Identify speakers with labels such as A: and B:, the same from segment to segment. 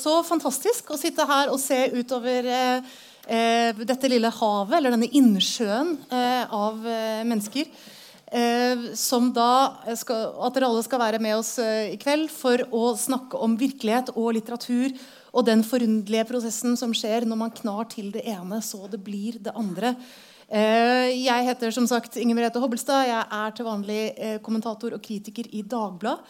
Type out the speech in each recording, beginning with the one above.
A: Så fantastisk å sitte her og se utover eh, eh, dette lille havet, eller denne innsjøen eh, av eh, mennesker. Eh, som da skal, At dere alle skal være med oss eh, i kveld for å snakke om virkelighet og litteratur og den forunderlige prosessen som skjer når man knar til det ene så det blir det andre. Jeg heter som sagt Inger Merete Hobbelstad. Jeg er til vanlig kommentator og kritiker i Dagbladet.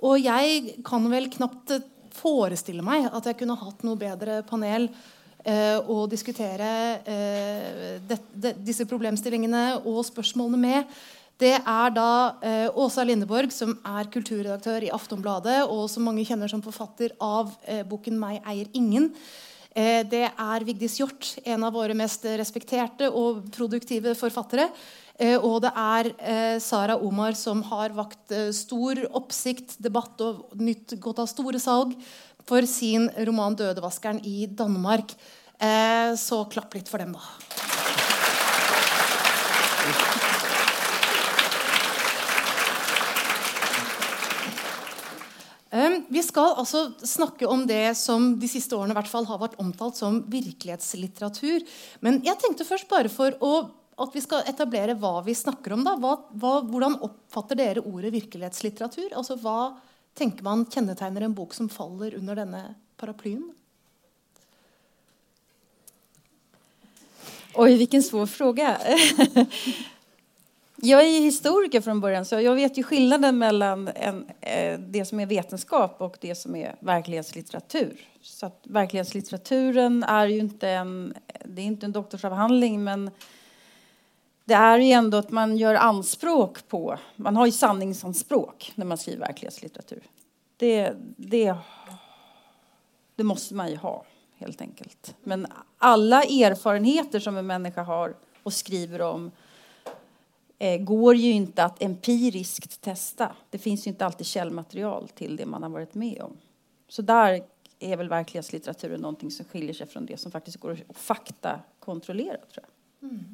A: Og jeg kan vel knapt forestille meg at jeg kunne hatt noe bedre panel eh, å diskutere eh, disse problemstillingene og spørsmålene med. Det er da eh, Åsa Lindeborg, som er kulturredaktør i Aftonbladet, og som mange kjenner som forfatter av eh, boken 'Meg eier ingen'. Eh, det er Vigdis Hjorth, en av våre mest respekterte og produktive forfattere. Eh, og det er eh, Sara Omar som har vakt stor oppsikt, debatt og nytt gått av store salg for sin roman 'Dødevaskeren' i Danmark. så klapp litt for dem, da. Vi skal altså snakke om det som de siste årene hvert fall har vært omtalt som virkelighetslitteratur. Men jeg tenkte først bare for å at vi skal etablere hva vi snakker om. da. Hva, hva, hvordan oppfatter dere ordet virkelighetslitteratur? Altså, Hva tenker man kjennetegner en bok som faller under denne paraplyen?
B: Oi, hvilken svår fråga. jag är historiker från början så jag vet ju skillnaden mellan en, eh, det som är vetenskap och det som är verklighetslitteratur. Så att verklighetslitteraturen är ju inte en, det är inte en doktorsavhandling men det är ju ändå att man gör anspråk på, man har ju sanningsanspråk när man skriver verklighetslitteratur. Det, det, det måste man ju ha helt enkelt. Men alla erfarenheter som en människa har och skriver om går ju inte att empiriskt testa. Det finns ju inte alltid källmaterial till det man har varit med om. Så där är väl verklighetslitteraturen någonting som skiljer sig från det som faktiskt går att fakta kontrollera tror jag. Mm.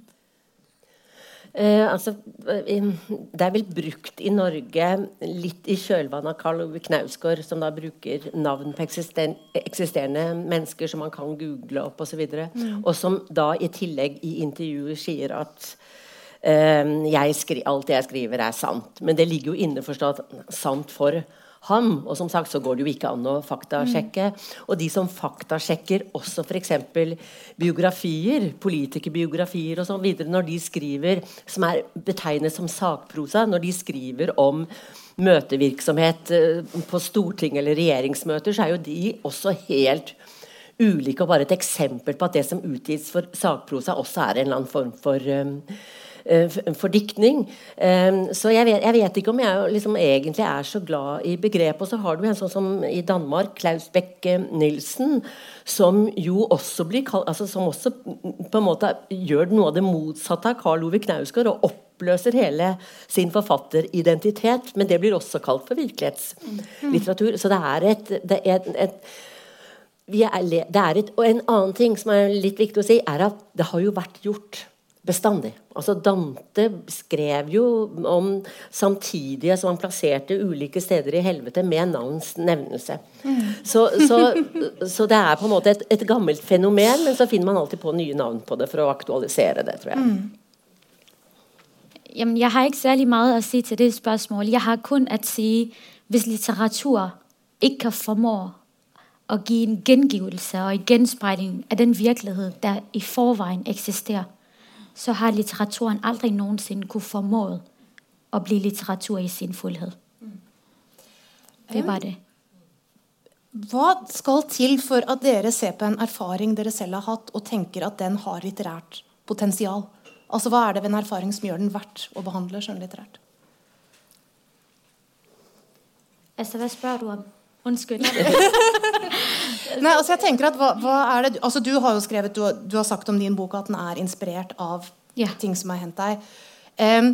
C: Eh, altså, eh, det er vel brukt i Norge litt i kjølvannet av Karl Ove Knausgård, som da bruker navn på eksisterende mennesker som man kan google opp osv. Mm. Og som da i tillegg i intervjuer sier at eh, skri, alt jeg skriver, er sant. Men det ligger jo innforstått sant for ham. Og som sagt så går det jo ikke an å faktasjekke. Mm. Og de som faktasjekker også f.eks. biografier, politikerbiografier og sånn videre, når de skriver, som er betegnet som sakprosa, når de skriver om møtevirksomhet eh, på storting eller regjeringsmøter, så er jo de også helt ulike og bare et eksempel på at det som utgis for sakprosa, også er en eller annen form for um, Eh, for diktning. Så jeg vet, jeg vet, ikke om jeg liksom egentlig er så glad i begrepet. Og så har du en sånn som i Danmark, Klaus Bekke Nilsen, som jo også blir altså Som også på en måte gjør noe av det motsatte av Karl Ove Knausgård. og oppløser hele sin forfatteridentitet. Men det blir også kalt for virkelighetslitteratur. Så det er et, det er et, et er, det er et, og En annen ting som er litt viktig å si, er at det har jo vært gjort bestandig. Altså Dante skrev jo om samtidige som han plasserte ulike steder i helvete med navns nevnelse. Så, så, så, det er på en måte et, et, gammelt fenomen, men så finner man alltid på nye navn på det for å aktualisere det, tror jeg. Mm.
D: Jamen, jeg har ikke særlig mye å si til det spørsmålet. Jeg har kun å si hvis litteratur ikke kan formå å gi en gjengivelse og en gjenspeiling av den virkelighet der i forveien eksisterer så har litteraturen aldri noensinne kunne formået å bli litteratur i sin fullhet. Det var det.
A: Hva skal til for at dere ser på en erfaring dere selv har hatt, og tenker at den har litterært potensial? Altså, Hva er det ved en erfaring som gjør den verdt å behandle skjønnlitterært?
D: Altså, Hva spør du om? Unnskyld.
A: Nei, altså jeg tenker at hva, hva er det, altså Du har jo skrevet, du har, du har, sagt om din bok at den er inspirert av yeah. ting som har hendt deg. Um,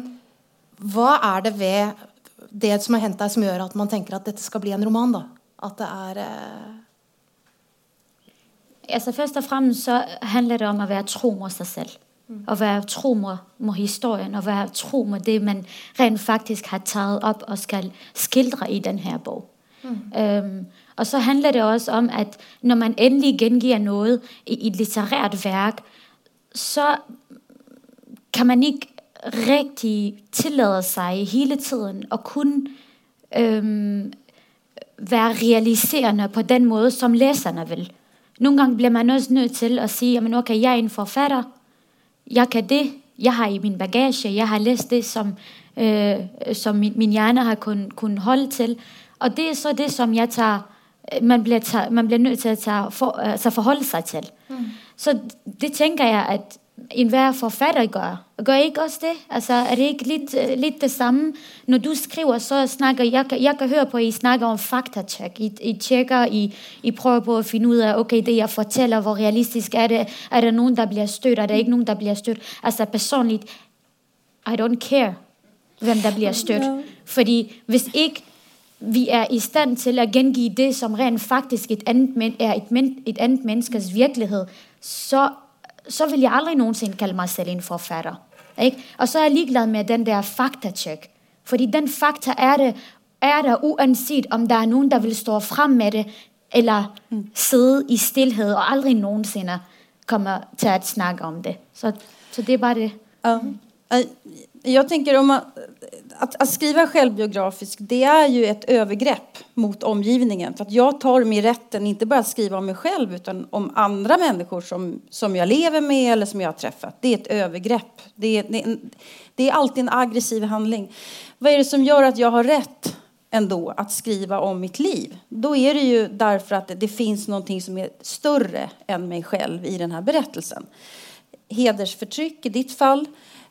A: hva er det ved det som har hendt deg, som gjør at man tenker at dette skal bli en roman? da? At det er uh...
D: altså først og fremmest så handler det om å være tro mot seg selv. Og være tro mot, mot historien, og være tro mot det, man rent faktisk har taget opp og skal skildre i denne boka. Mm. Øhm, og så handler det også om, at når man endelig gengiver noget i, et litterært værk, så kan man ikke rigtig tillade sig hele tiden at kun øhm, være realiserende på den måde, som læserne vil. Nogle gange bliver man også nødt til at sige, at okay, jeg er en forfatter, jeg kan det, jeg har i min bagage, jeg har læst det, som, øh, som min, hjerne har kun, kun holde til. Og det er så det, som jeg tager, man bliver, man bliver nødt til at tage for, altså forholde sig til. Mm. Så det tænker jeg, at enhver forfatter gør. Gør ikke også det? Altså, er det ikke lidt, lidt det samme? Når du skriver, så snakker jeg, jeg kan høre på, at I snakker om faktatjek. I, I tjekker, I, I prøver på at finde ud af, okay, det jeg fortæller, hvor realistisk er det? Er der nogen, der bliver stødt? Er der ikke nogen, der bliver stødt? Altså personligt, I don't care, hvem der bliver stødt. Fordi hvis ikke vi er i stand til å gjengi det, som rent faktisk et andet, er et, et annet menneskes virkelighet, så så vil jeg aldri noensinne kalle meg selv en forfatter. Ikke? Og så er jeg ligeglad med den der faktasjekk. Fordi den fakta er, det, er der uansett om det er noen der vil stå frem med det, eller mm. sidde i stillhet og aldri noensinne kommer til å snakke om det. Så, så det er bare det.
B: Mm. Jag tänker om man, att, att, skriva självbiografiskt, det är ju ett övergrepp mot omgivningen. För att jag tar mig rätten, inte bara att skriva om mig själv, utan om andra människor som, som jag lever med eller som jag har träffat. Det är ett övergrepp. Det det, det är alltid en aggressiv handling. Vad är det som gör att jag har rätt ändå att skriva om mitt liv? Då är det ju därför att det, det finns någonting som är större än mig själv i den här berättelsen. Hedersförtryck i ditt fall,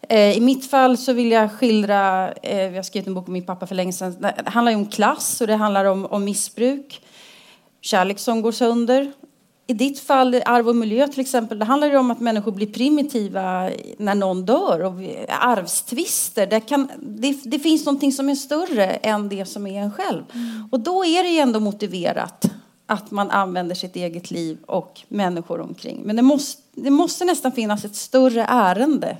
B: I mitt fall så vill jag skildra, eh, jag har skrevet en bok om min pappa för länge sedan, det handlar om klass och det handlar om, om missbruk, kärlek som går sönder. I ditt fall, arv och miljö till exempel, det handlar jo om att människor blir primitiva när någon dör och arvstvister. Det, kan, det, det finns någonting som är större än det som är en själv. Mm. Och då är det ju ändå motiverat att man använder sitt eget liv och människor omkring. Men det måste, det måste nästan finnas ett större ärende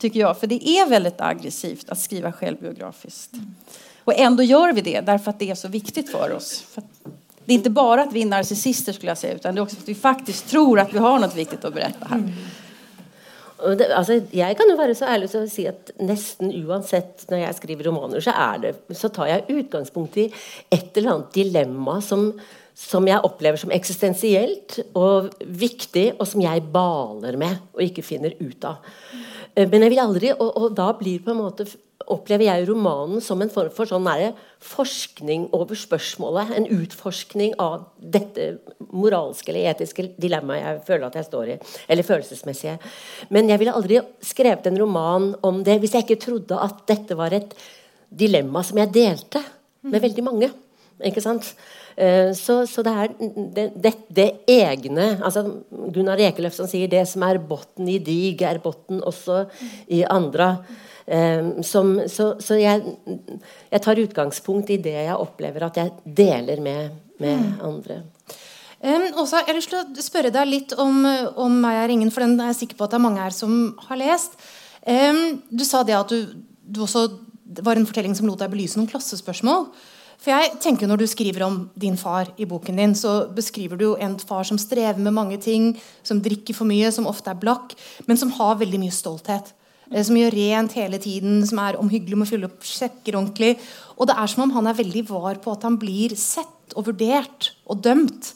B: tycker jag. För det är väldigt aggressivt att skriva självbiografiskt. Och ändå gör vi det därför att det är så viktigt för oss. För det är inte bara att vi är narcissister skulle jag säga, utan det är också att vi faktiskt tror att vi har något viktigt att berätta här. Mm.
C: Det, altså, jeg kan jo være så ærlig å si at nesten uansett når jeg skriver romaner, så, det, så tar jeg utgangspunkt i et eller annet dilemma som, som jeg opplever som eksistensielt og viktig, og som jeg baler med og ikke finner ut av. Eh, men jeg vil aldri og, og, da blir på en måte opplever jeg romanen som en form for sånn forskning over spørsmålet. En utforskning av dette moralske eller etiske dilemmaet jeg føler at jeg står i. Eller følelsesmessige. Men jeg ville aldri skrevet en roman om det hvis jeg ikke trodde at dette var et dilemma som jeg delte med veldig mange. Ikke sant? Eh, så, så, det er det, det, det, egne altså Gunnar Ekeløf som sier 'det som er botten i dig, er botten også i andre'. Um, som, så, så jeg, jeg, tar utgangspunkt i det jeg opplever at jeg deler med, med mm. andre.
A: Um, også, jeg har lyst til å spørre deg litt om, om Meg er ingen, for den er jeg sikker på at det er mange her som har lest. Um, du sa det at du, du også det var en fortelling som lot deg belyse noen klassespørsmål. For jeg tenker Når du skriver om din far i boken din, så beskriver du en far som strever med mange ting, som drikker for mye, som ofte er blakk, men som har veldig mye stolthet. Eh, som gjør rent hele tiden, som er omhyggelig med å fylle opp sjekker ordentlig. Og det er som om han er veldig var på at han blir sett og vurdert og dømt.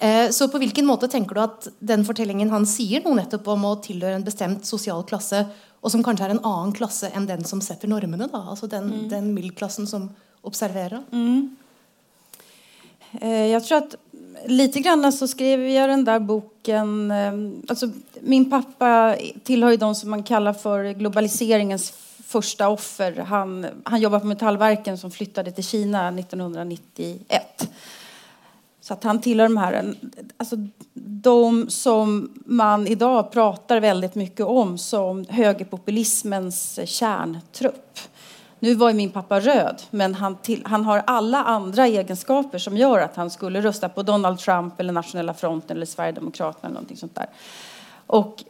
A: Eh, så på hvilken måte tenker du at den fortellingen han sier noe nettopp om å tilhøre en bestemt sosial klasse, og som kanskje er en annen klasse enn den som setter normene? da, altså Den, mm. den middelklassen som observera? Mm.
B: Eh, tror att lite grann så skrev jag den där boken... Eh, min pappa tillhör de som man kallar för globaliseringens första offer. Han, han jobbar på Metallverken som flyttade till Kina 1991. Så att han tillhör de här, alltså de som man idag pratar väldigt mycket om som högerpopulismens kärntrupp. Nu var min pappa rød, men han, till, han har alle andre egenskaper som gjør at han skulle rösta på Donald Trump eller Nationella fronten eller Sverigedemokraterna eller någonting sånt där. Och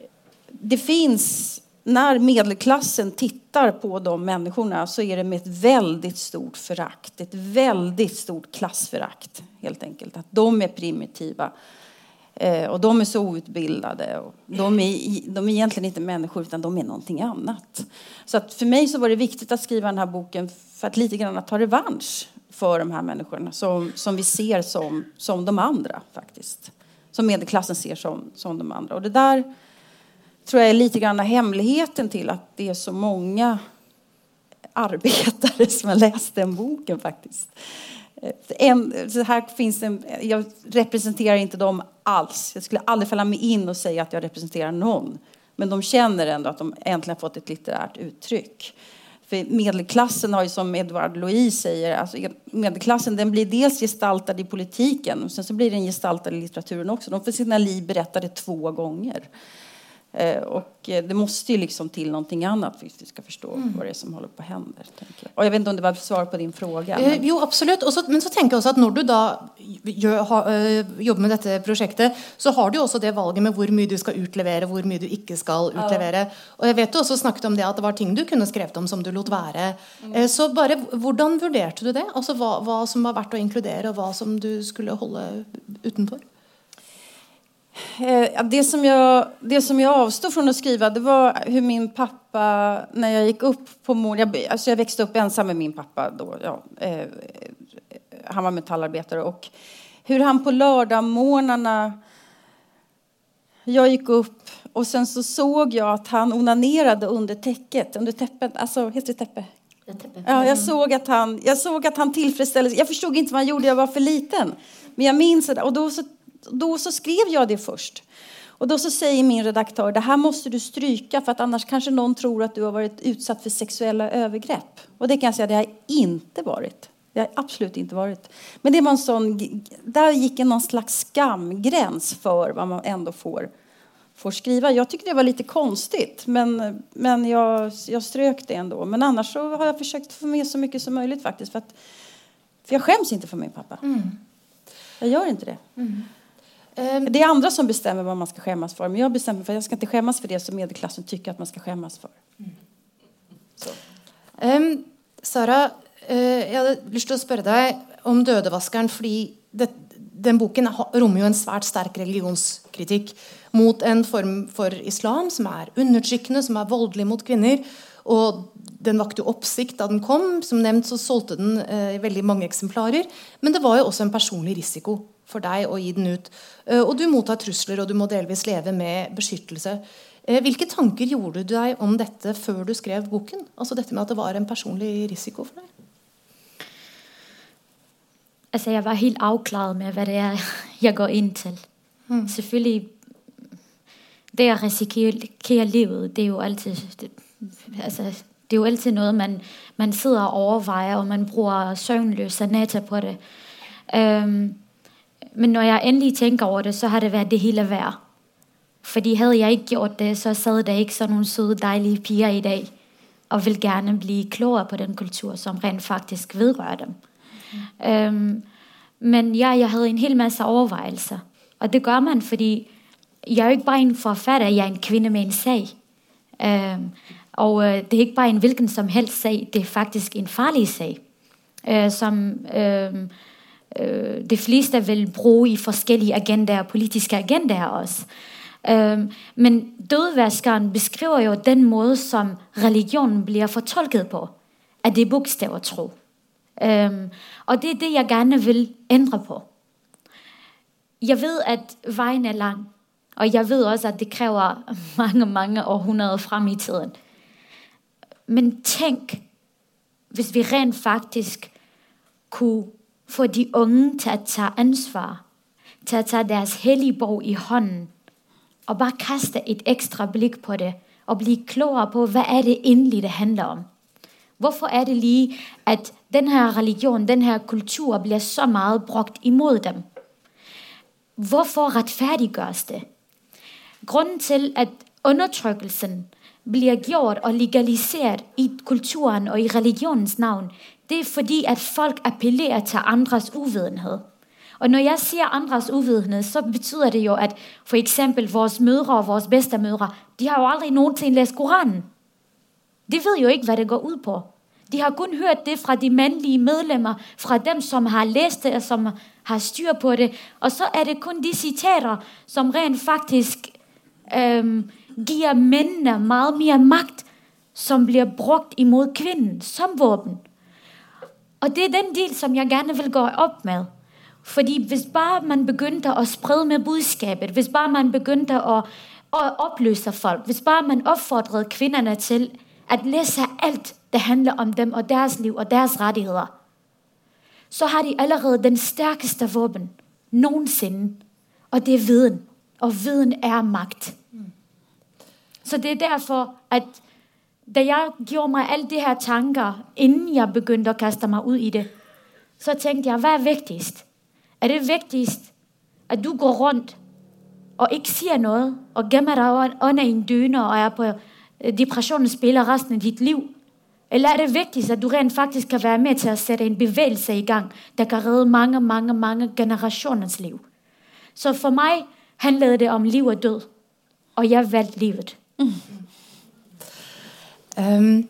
B: det finns, när medelklassen tittar på de människorna så är det med ett väldigt stort förakt, ett väldigt stort klassförakt helt enkelt. Att de är primitiva. Eh, och de är så outbildade. Och de, är, de är egentligen inte människor utan de är någonting annat. Så att för mig så var det viktigt att skriva den här boken för att lite grann ta revansch för de här människorna som, som vi ser som, som de andra faktiskt. Som medelklassen ser som, som de andra. Och det där tror jag är lite grann hemligheten till att det är så många arbetare som har läst den boken faktiskt. En, här finns en, jag representerar inte dem alls. Jag skulle aldrig falla mig in och säga att jag representerar någon. Men de känner ändå att de äntligen fått ett litterärt uttryck. För medelklassen har ju som Edouard Louis säger, alltså medelklassen den blir dels gestaltad i politiken och sen så blir den gestaltad i litteraturen också. De får sina liv berättade två gånger. Eh, och eh, det måste ju liksom till någonting annat för att vi ska förstå mm. vad det är som håller på att hända. Och jag vet inte om det var svar på din fråga.
A: Men... jo, absolut. Så, men så tänker jag också att när du då jobbar med detta projektet, så har du också det valet med hur mycket du ska utlevera, hur mycket du inte ska utlevera. Ja. Och jag vet du också snakket om det att det var ting du kunde skrivit om som du låt vara. Mm. Så bara, hur värderade du det? Alltså vad, vad som var värt att inkludera och vad som du skulle hålla utanför?
B: Eh, det, som jag, det som jag avstod från att skriva det var hur min pappa, när jag gick upp på morgonen... Jag, alltså jag växte upp ensam med min pappa då. Ja, eh, han var metallarbetare. Och hur han på lördagmorgnarna... Jag gick upp och sen så såg jag att han onanerade under täcket. Under täppet. Alltså, heter det täppe? Ja, jag såg att han, jag såg att han tillfredsställde Jag förstod inte vad han gjorde, jag var för liten. Men jag minns det. Och då så då så skrev jeg det først. Och då så säger min redaktör, det här måste du stryka för att annars kanske någon tror att du har varit utsatt för sexuella övergrepp. Och det kan jag säga, det har jag inte varit. Det har absolut inte varit. Men det var en sån, där gick en någon slags skamgräns för vad man ändå får, får skriva. Jag tycker det var lite konstigt, men, men jag, jag strök det ändå. Men annars så har jag försökt få med så mycket som möjligt faktiskt. För, att, för jag skäms inte för min pappa. Mm. Jag gör inte det. Mm. Ehm. Det är andra som bestämmer vad man ska skämmas för. Men jag bestämmer för jag ska inte skämmas för det som medelklassen tycker att man ska skämmas för.
A: Um, Sara, uh, jag lyst lust att spørre dig om Dödevaskaren. För den boken rommer ju en svært stark religionskritik mot en form för islam som är undertrykkende, som är voldelig mot kvinnor. Och den vakte oppsikt da den kom. Som nevnt så solgte den uh, i veldig mange eksemplarer. Men det var jo også en personlig risiko for deg å gi den ut. Eh, og du mottar trusler, og du må delvis leve med beskyttelse. Eh, hvilke tanker gjorde du deg om dette før du skrev boken? Altså dette med at det var en personlig risiko for deg?
D: Altså, jeg var helt avklaret med hva det er jeg går inn til. Mm. Selvfølgelig Det å risikere livet, det er jo alltid det, altså, det er jo altid noe man, man sidder og overveier, og man bruger søvnløse nætter på det. Um, men når jeg endelig tænker over det, så har det vært det hele værd. Fordi hadde jeg ikke gjort det, så sad det ikke sånn noen søde, dejlige piger i dag, og vil gerne bli klogere på den kultur, som rent faktisk vedrører dem. Mm. Um, men ja, jeg hadde en hel masse overvejelser. Og det gjør man, fordi jeg er jo ikke bare en forfatter, jeg er en kvinne med en sag. Um, og øh, det er ikke bare en hvilken som helst sag, det er faktisk en farlig sag, Uh, som øh, øh, de fleste vil bruke i forskellige agendaer, politiske agendaer også. Øh, men dødvaskeren beskriver jo den måte, som religionen blir fortolket på, at det er bogstaver tro. Øh, og det er det, jeg gerne vil ændre på. Jeg vet at vejen er lang, og jeg vet også, at det kræver mange, mange århundreder frem i tiden. Men tænk, hvis vi rent faktisk kunne få de unge til at tage ansvar, til at tage deres hellige bog i hånden, og bare kaste et ekstra blik på det, og blive klogere på, hvad er det egentlig, det handler om. Hvorfor er det lige, at den her religion, den her kultur bliver så meget brugt imod dem? Hvorfor retfærdiggøres det? Grunden til, at undertrykkelsen bliver gjort og legaliseret i kulturen og i religionens navn, det er fordi, at folk appellerer til andres uvidenhed. Og når jeg sier andres uvidenhed, så betyder det jo, at for eksempel vores mødre og vores bedstemødre, de har jo aldrig nogensinde læst Koranen. De ved jo ikke, hvad det går ud på. De har kun hørt det fra de mandlige medlemmer, fra dem, som har læst det og som har styr på det. Og så er det kun de citater, som rent faktisk øhm, giver mændene meget mere magt, som bliver brugt imod kvinden som våben. Og det er den del, som jeg gerne vil gå opp med. Fordi hvis bare man begynte å sprede med budskabet, hvis bare man begynte å, å opløse folk, hvis bare man oppfordret kvinnene til at læse alt, det handler om dem og deres liv og deres rettigheter, så har de allerede den stærkeste våben noensinne. Og det er viden. Og viden er magt. Så det er derfor, at da jeg gjorde meg alle de her tanker, innen jeg begyndte å kaste meg ut i det, så tænkte jeg, hva er viktigst? Er det viktigst at du går rundt og ikke sier noe og gemmer deg under en dyne og er på depresjonen depressionen spiller resten av dit liv? Eller er det viktigst at du rent faktisk kan være med til å sætte en bevegelse i gang, der kan redde mange, mange, mange generasjoners liv? Så for meg handlet det om liv og død, og jeg valgte livet. Mm.
A: Um,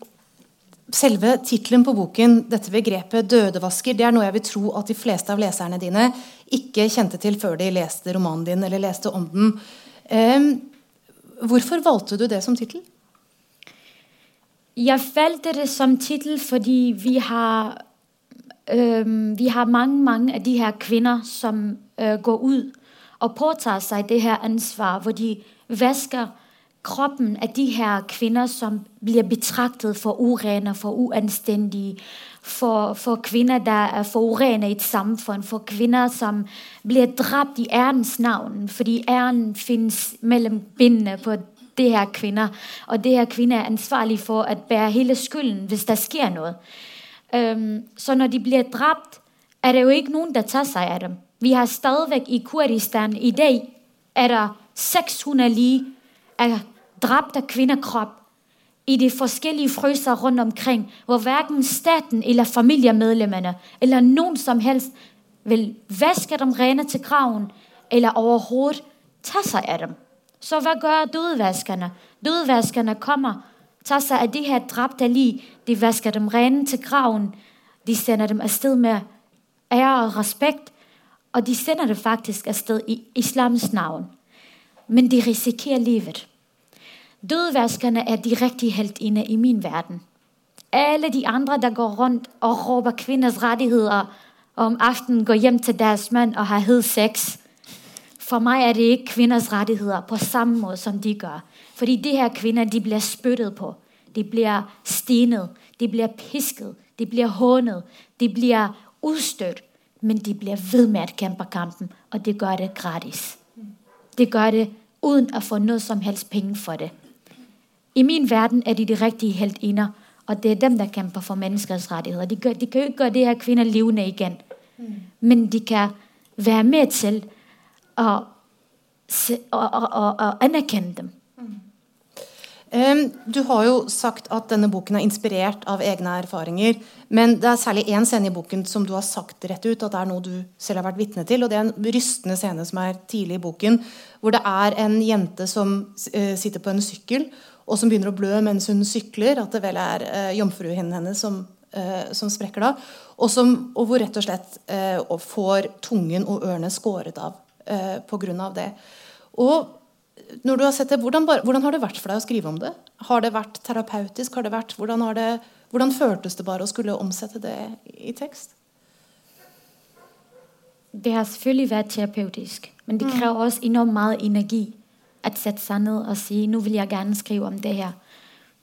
A: selve tittelen på boken, dette begrepet 'dødevasker', det er noe jeg vil tro at de fleste av leserne dine ikke kjente til før de leste romanen din eller leste om den. Um, hvorfor valgte du det som tittel?
D: Jeg valgte det som tittel fordi vi har, øh, vi har mange, mange av de her kvinner som øh, går ut og påtar seg det her ansvar, hvor de vasker kroppen af de her kvinder, som bliver betragtet for urene, for uanstændige, for, for kvinder, der er for urene i et samfund, for kvinder, som bliver dræbt i ærens navn, fordi æren findes mellem bindene på det her kvinder, og det her kvinder er ansvarlige for at bære hele skylden, hvis der sker noget. Øhm, så når de bliver dræbt, er der jo ikke nogen, der tager sig af dem. Vi har stadigvæk i Kurdistan i dag, er der 600 lige af dræbte kvindekrop i de forskellige fryser rundt omkring, hvor hverken staten eller familiemedlemmerne eller nogen som helst vil vaske dem rene til kraven eller overhovedet tage sig af dem. Så hvad gør dødvaskerne? Dødvaskerne kommer, tager sig af de her dræbte lige, de vasker dem rene til kraven, de sender dem afsted med ære og respekt, og de sender det faktisk afsted i islams navn. Men de risikerer livet. Dødvaskerne er de rigtige heltinde i min verden. Alle de andre, der går rundt og råper kvinders rettigheter, og om aftenen går hjem til deres mand og har hed sex. For meg er det ikke kvinders rettigheter på samme måte som de gjør. Fordi de her kvinner de blir spyttet på. De blir stenet. De blir pisket. De blir hånet. De blir utstøtt. Men de blir ved med å kjempe kampen, og det gjør det gratis. Det gjør det uden å få noe som helst penge for det. I min verden er de de rigtige heltinder, og det er dem, der kæmper for menneskers rettigheder. De, gør, de kan jo ikke gøre det her kvinder levende igen, mm. men de kan være med til at, se, og, og, og, og anerkende dem. Mm.
A: Um, du har jo sagt at denne boken er inspirert av egne erfaringer. Men det er særlig én scene i boken som du har sagt rett ut at det er noe du selv har vært vitne til. og Det er en rystende scene som er tidlig i boken, hvor det er en jente som uh, sitter på en sykkel og som begynner å blø mens hun sykler. At det vel er eh, jomfruhinnen hennes som, eh, som, sprekker da. Og, som, og hvor rett og slett eh, får tungen og ørene skåret av eh, pga. det. Og når du har sett det, hvordan, hvordan, har det vært for deg å skrive om det? Har det vært terapeutisk? Har det vært, hvordan, har det, hvordan føltes det bare å skulle omsette det i tekst?
D: Det har selvfølgelig vært terapeutisk, men det mm. krever også enormt mye energi at sætte seg ned og sige, nå vil jeg gerne skrive om det her.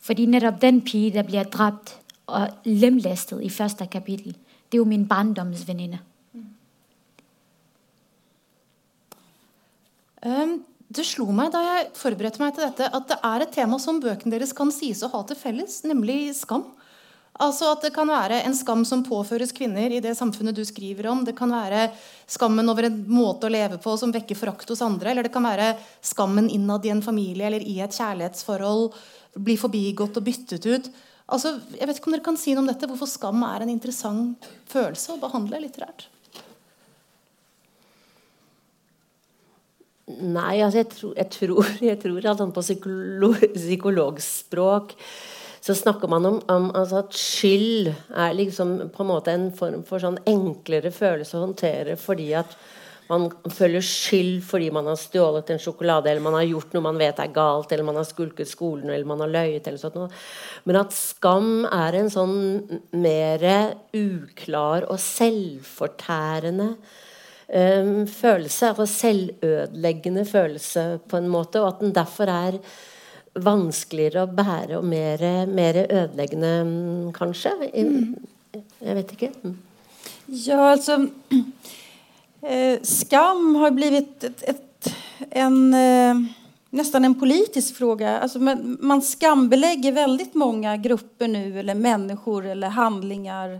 D: Fordi nettopp den pige, der blir drept og lemlestet i første kapittel, det er jo min barndomsvenninne.
A: Um, det slo meg da jeg forberedte meg til dette, at det er et tema som bøkene deres kan sies å ha til felles, nemlig skam. Altså at Det kan være en skam som påføres kvinner i det samfunnet du skriver om. Det kan være skammen over en måte å leve på som vekker forakt hos andre. Eller det kan være skammen innad i en familie eller i et kjærlighetsforhold. Bli forbigått og byttet ut. Altså, jeg vet ikke om dere kan si noe om dette, Hvorfor skam er en interessant følelse å behandle litterært?
C: Nei, altså jeg tror, jeg tror, jeg tror at han på psykolog, psykologspråk så snakker man om, om altså at skyld er liksom på en måte en form for sånn enklere følelse å håndtere fordi at man føler skyld fordi man har stjålet en sjokolade, eller man har gjort noe man vet er galt, eller man har skulket skolen, eller man har løyet, eller sånt noe. Men at skam er en sånn mer uklar og selvfortærende um, følelse. Altså selvødeleggende følelse, på en måte, og at den derfor er vanskeligere å bære og mer, mer ødeleggende, mm, kanskje. Jeg, jeg vet ikke. Mm.
B: Ja, altså eh, Skam har blitt et, et, en eh, nästan en politisk fråga. Alltså man, man skambelägger väldigt många grupper nu, eller människor eller handlingar.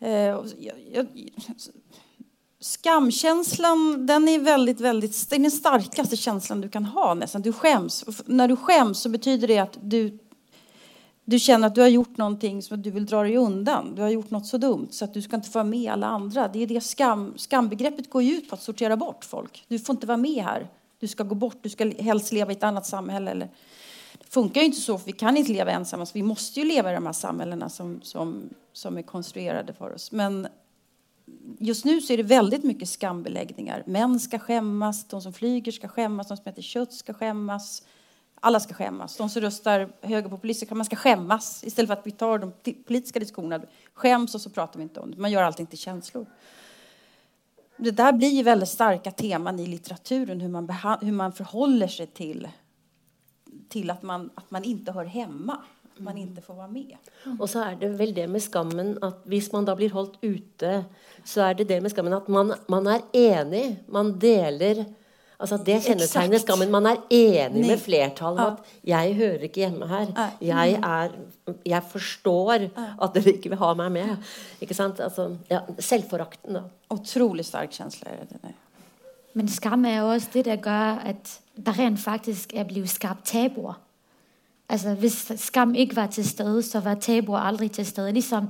B: Eh, jag, Skamkänslan den är väldigt, väldigt, den, är den starkaste du kan ha nästan. Du skäms. när du skäms så betyder det att du, du känner att du har gjort någonting som du vill dra dig undan. Du har gjort något så dumt så att du ska inte få vara med alla andra. Det är det skam, skambegreppet går ut på att sortera bort folk. Du får inte vara med här. Du ska gå bort, du ska helst leva i ett annat samhälle. Det funkar ju inte så, för vi kan inte leva ensamma. Vi måste ju leva i de här samhällena som, som, som är konstruerade för oss. Men just nu så är det väldigt mycket skambeläggningar. Män ska skämmas, de som flyger ska skämmas, de som äter kött ska skämmas. Alla ska skämmas. De som röstar högerpopulister, man ska skämmas istället för att vi tar de politiska diskussionerna. Skäms och så pratar vi inte om det. Man gör allting till känslor. Det där blir väldigt starka teman i litteraturen, hur man, hur man förhåller sig till, till att, man, att man inte hör hemma man ikke får være med.
C: Og så er det vel det med skammen at hvis man da blir holdt ute, så er det det med skammen at man, man er enig. Man deler Altså Det kjennetegner skammen. Man er enig med flertallet Ja. at 'jeg hører ikke hjemme her'. Jeg, er, jeg forstår at dere ikke vil ha meg med. Ikke sant? Altså, ja, Selvforakten, da.
B: Utrolig sterk kjensle.
D: Men skam er også det som gjør at det rent faktisk er blitt skapt tabuer. Altså, hvis skam ikke var til stede, så var tabuer aldri til stede. Ligesom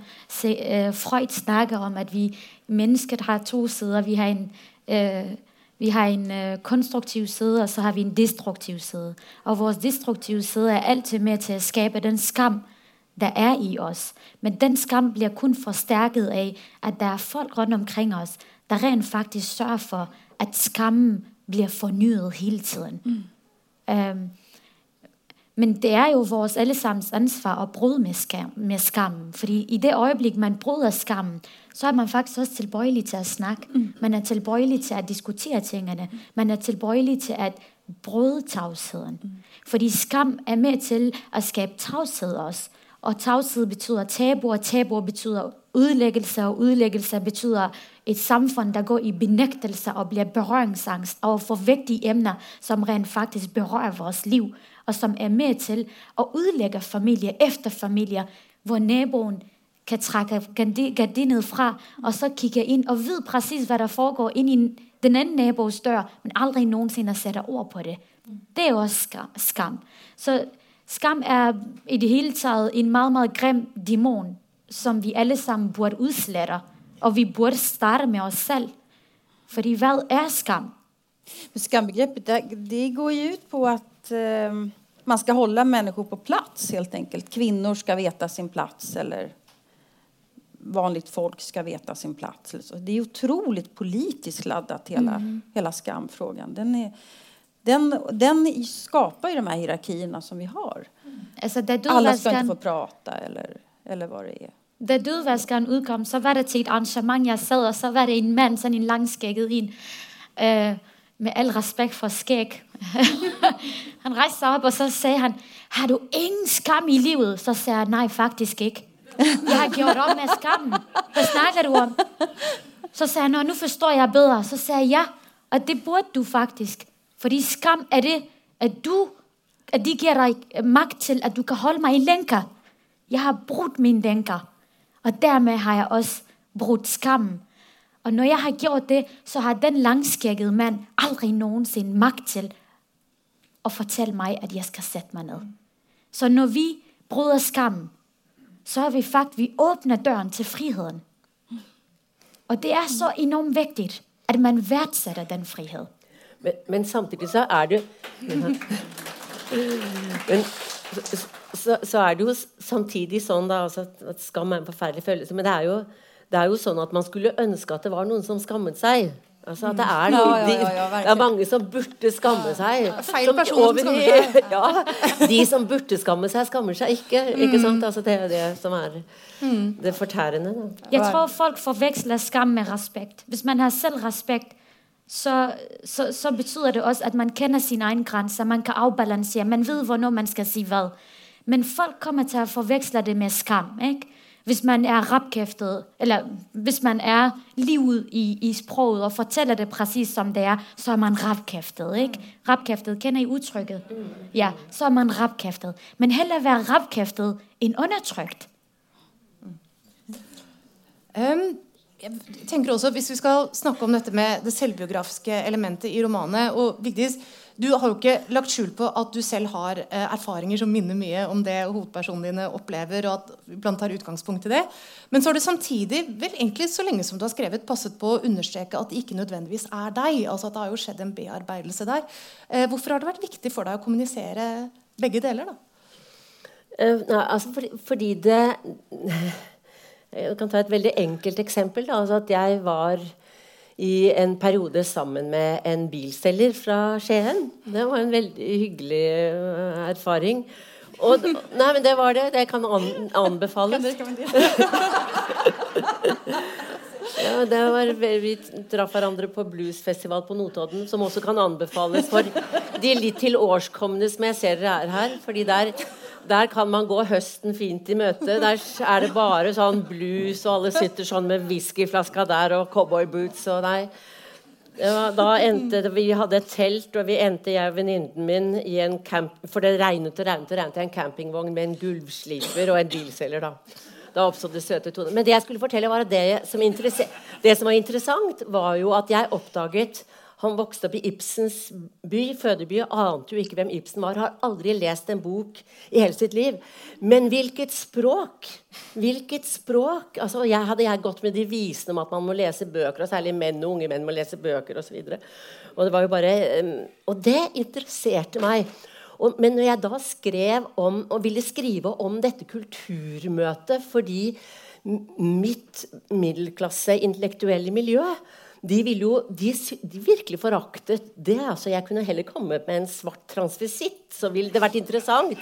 D: øh, Freud snakker om, at vi mennesket har to sider. Vi har en, øh, vi har en øh, konstruktiv side, og så har vi en destruktiv side. Og vores destruktive side er altid med til at skabe den skam, der er i os. Men den skam bliver kun forstærket af, at der er folk rundt omkring os, der rent faktisk sørger for, at skammen bliver fornyet hele tiden. Mm. Øhm, men det er jo vores allesammens ansvar at bryde med, skam, med skammen. Fordi i det øyeblikk man bryder skammen, så er man faktisk også tilbøjelig til å snakke. Mm. Man er tilbøjelig til å diskutere tingene. Man er tilbøjelig til å bryde tavsheden. Mm. Fordi skam er med til å skabe tavshed også. Og tavshed betyder tabu, og tabu betyder udlæggelse, og udlæggelse betyder et samfund, der går i benægtelse og blir berøringsangst overfor vigtige emner, som rent faktisk berører vores liv og som er med til at ødelegge familie efter familie, hvor naboen kan trække gardinet fra, og så kikke inn og vide præcis, hva der foregår ind i den anden nabos dør, men aldri noensinne sætter ord på det. Det er også skam. Så skam er i det hele taget en meget, meget grim dæmon, som vi alle sammen burde utslette. og vi burde starte med oss selv. Fordi hva er skam?
B: Skambegrepet, det, går jo ut på at uh, man skal holde människor på plats helt enkelt. Kvinnor ska veta sin plats eller vanligt folk ska veta sin plats. Det är otroligt politiskt laddat hela, mm. hela skamfrågan. Den, är, den, den skapar ju de här hierarkierna som vi har.
D: Altså,
B: Alla skal ikke få prata eller, eller hva det er.
D: Da dødvaskeren utkom, så var det til et arrangement, jeg sad, og så var det en mann, sådan en langskægget en, øh, med al respekt for skæg. han rejste sig op, og så sagde han, har du ingen skam i livet? Så sagde jeg, nej, faktisk ikke. Jeg har gjort op med skammen. Hvad snakker du om? Så sagde han, nu forstår jeg bedre. Så sagde jeg, ja, og det burde du faktisk. Fordi skam er det, at du, at de giver dig magt til, at du kan holde mig i lænker. Jeg har brutt min lenker. Og dermed har jeg også brutt skammen. Og når jeg har gjort det, så har den langskjeggede mand aldri noensinne makt til å fortelle meg at jeg skal sette meg ned. Så når vi bryter skammen, så er vi faktisk Vi åpner døren til friheten. Og det er så enormt viktig at man verdsetter den frihet.
C: Men, men samtidig så er det Men så, så, er det jo samtidig sånn da, altså, at skam er en forferdelig følelse. Men det er, jo, det er jo sånn at man skulle ønske at det var noen som skammet seg. Altså at det er, noe,
B: Ja, ja, ja, ja,
C: de, det er mange som burde skamme seg.
A: Feil
C: Som
A: person som
C: over-
A: skammer seg.
C: Ja, de som burde skamme seg, skammer seg ikke. ikke sant? Altså, det er det som er det fortærende. Da.
D: Jeg tror folk forveksler skam med respekt. Hvis man har selvrespekt, så, så, så betyder det også at man kjenner sine egne grenser. Man kan avbalansere. Man vet hvornår man skal si hva. Men folk kommer til å forveksle det med skam. Ikke? Hvis man er rappkæftet, eller hvis man er livet i, i sproget og forteller det presis som det er, så er man rappkæftet. Ikke? Rappkæftet, kjenner I uttrykket? Ja, så er man rappkæftet. Men heller være rappkæftet enn undertrykt.
A: Um, jeg tenker også, Hvis vi skal snakke om dette med det selvbiografiske elementet i romanet og Vigdis, Du har jo ikke lagt skjul på at du selv har eh, erfaringer som minner mye om det hovedpersonene dine opplever, og at vi blant tar utgangspunkt i det. Men så har du samtidig, vel egentlig så lenge som du har skrevet, passet på å understreke at det ikke nødvendigvis er deg. altså at Det har jo skjedd en bearbeidelse der. Eh, hvorfor har det vært viktig for deg å kommunisere begge deler? da?
C: Uh, nei, altså fordi, fordi det Jeg kan ta et veldig enkelt eksempel. Da. Altså at jeg var i en periode sammen med en bilselger fra Skien. Det var en veldig hyggelig eh, erfaring. Og, nei, men det var det. Det kan an, anbefales. Ja, det var, vi traff hverandre på bluesfestival på Notodden, som også kan anbefales for de litt tilårskomne som jeg ser dere er her. fordi der, der kan man gå høsten fint i møte. Der er det bare sånn blues, og alle sitter sånn med whiskyflaska der og cowboyboots og nei. Da endte Vi hadde et telt, og vi endte jeg og venninnen min i en camp... For det regnet og regnet og regnet en campingvogn med en gulvsliper og en bilselger. da. Da oppstod det søte toner. Men det jeg skulle fortelle var at det som, det som var interessant, var jo at jeg oppdaget Han vokste opp i Ibsens by, fødeby, ante jo ikke hvem Ibsen var. Har aldri lest en bok i hele sitt liv. Men hvilket språk! Hvilket språk! Altså, jeg Hadde jeg gått med de visene om at man må lese bøker, og særlig menn og unge menn må lese bøker osv. Og, så og det var jo bare um, Og det interesserte meg. Og, men når jeg da skrev om, og ville skrive om dette kulturmøtet fordi mitt middelklasse intellektuelle miljø de, ville jo, de, de virkelig foraktet det. altså Jeg kunne heller kommet med en svart transvisitt, så ville det vært interessant.